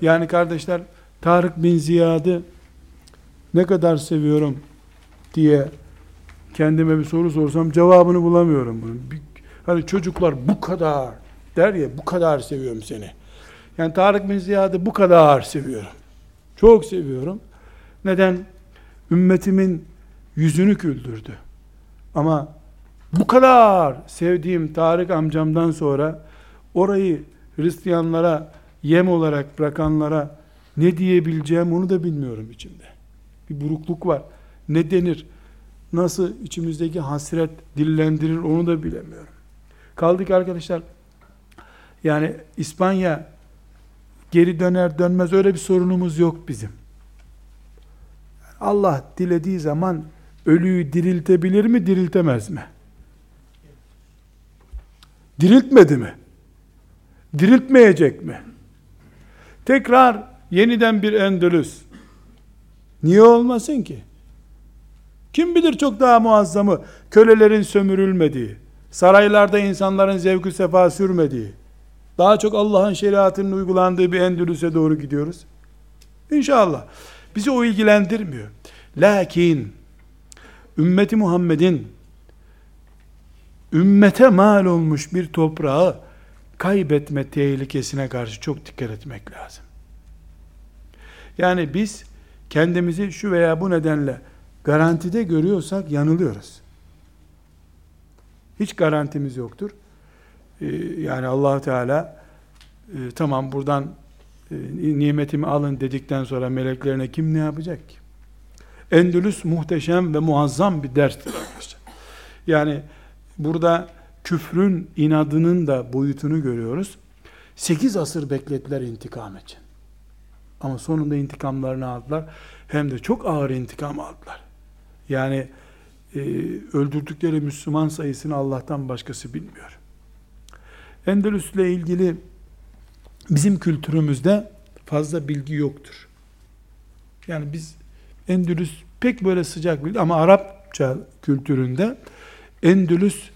Yani kardeşler Tarık bin Ziyad'ı ne kadar seviyorum diye kendime bir soru sorsam cevabını bulamıyorum bunun. Hani çocuklar bu kadar der ya bu kadar seviyorum seni. Yani Tarık bin Ziyad'ı bu kadar seviyorum. Çok seviyorum. Neden? Ümmetimin yüzünü güldürdü. Ama bu kadar sevdiğim Tarık amcamdan sonra orayı Hristiyanlara yem olarak bırakanlara ne diyebileceğim onu da bilmiyorum içimde. Bir burukluk var. Ne denir? Nasıl içimizdeki hasret dillendirir onu da bilemiyorum. Kaldık arkadaşlar. Yani İspanya geri döner dönmez öyle bir sorunumuz yok bizim. Allah dilediği zaman ölüyü diriltebilir mi, diriltemez mi? Diriltmedi mi? Diriltmeyecek mi? Tekrar yeniden bir Endülüs. Niye olmasın ki? Kim bilir çok daha muazzamı kölelerin sömürülmediği, saraylarda insanların zevkü sefa sürmediği, daha çok Allah'ın şeriatının uygulandığı bir Endülüs'e doğru gidiyoruz. İnşallah. Bizi o ilgilendirmiyor. Lakin ümmeti Muhammed'in ümmete mal olmuş bir toprağı kaybetme tehlikesine karşı çok dikkat etmek lazım. Yani biz kendimizi şu veya bu nedenle garantide görüyorsak yanılıyoruz. Hiç garantimiz yoktur. Ee, yani allah Teala e, tamam buradan e, nimetimi alın dedikten sonra meleklerine kim ne yapacak ki? Endülüs muhteşem ve muazzam bir derstir arkadaşlar. Yani burada küfrün inadının da boyutunu görüyoruz. Sekiz asır beklettiler intikam için. Ama sonunda intikamlarını aldılar. Hem de çok ağır intikam aldılar. Yani e, öldürdükleri Müslüman sayısını Allah'tan başkası bilmiyor. Endülüs ile ilgili bizim kültürümüzde fazla bilgi yoktur. Yani biz Endülüs pek böyle sıcak bilgi ama Arapça kültüründe Endülüs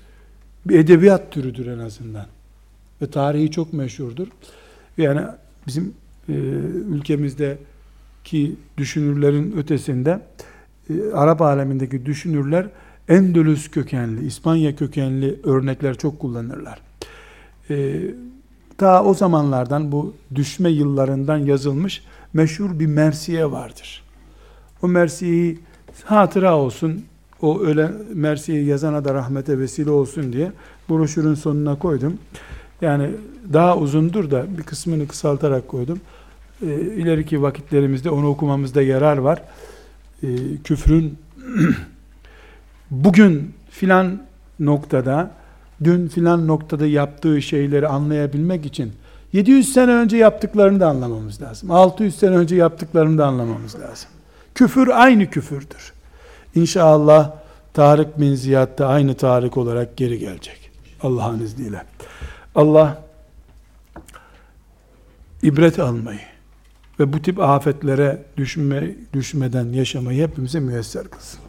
bir edebiyat türüdür en azından. Ve tarihi çok meşhurdur. Yani bizim e, ülkemizdeki düşünürlerin ötesinde e, Arap alemindeki düşünürler Endülüs kökenli, İspanya kökenli örnekler çok kullanırlar. E, ta o zamanlardan bu düşme yıllarından yazılmış meşhur bir mersiye vardır. O mersiyeyi hatıra olsun, o öyle mersiyeyi yazana da rahmete vesile olsun diye broşürün sonuna koydum. Yani daha uzundur da bir kısmını kısaltarak koydum. E, ileriki vakitlerimizde onu okumamızda yarar var. E, küfrün [CLEARS THROAT] bugün filan noktada dün filan noktada yaptığı şeyleri anlayabilmek için 700 sene önce yaptıklarını da anlamamız lazım. 600 sene önce yaptıklarını da anlamamız lazım. Küfür aynı küfürdür. İnşallah Tarık bin Ziyad da aynı Tarık olarak geri gelecek. Allah'ın izniyle. Allah ibret almayı ve bu tip afetlere düşme, düşmeden yaşamayı hepimize müyesser kılsın.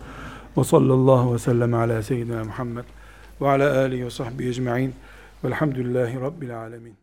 Ve sallallahu ve sellem ala seyyidina Muhammed ve ala alihi ve sahbihi ecma'in velhamdülillahi rabbil alemin.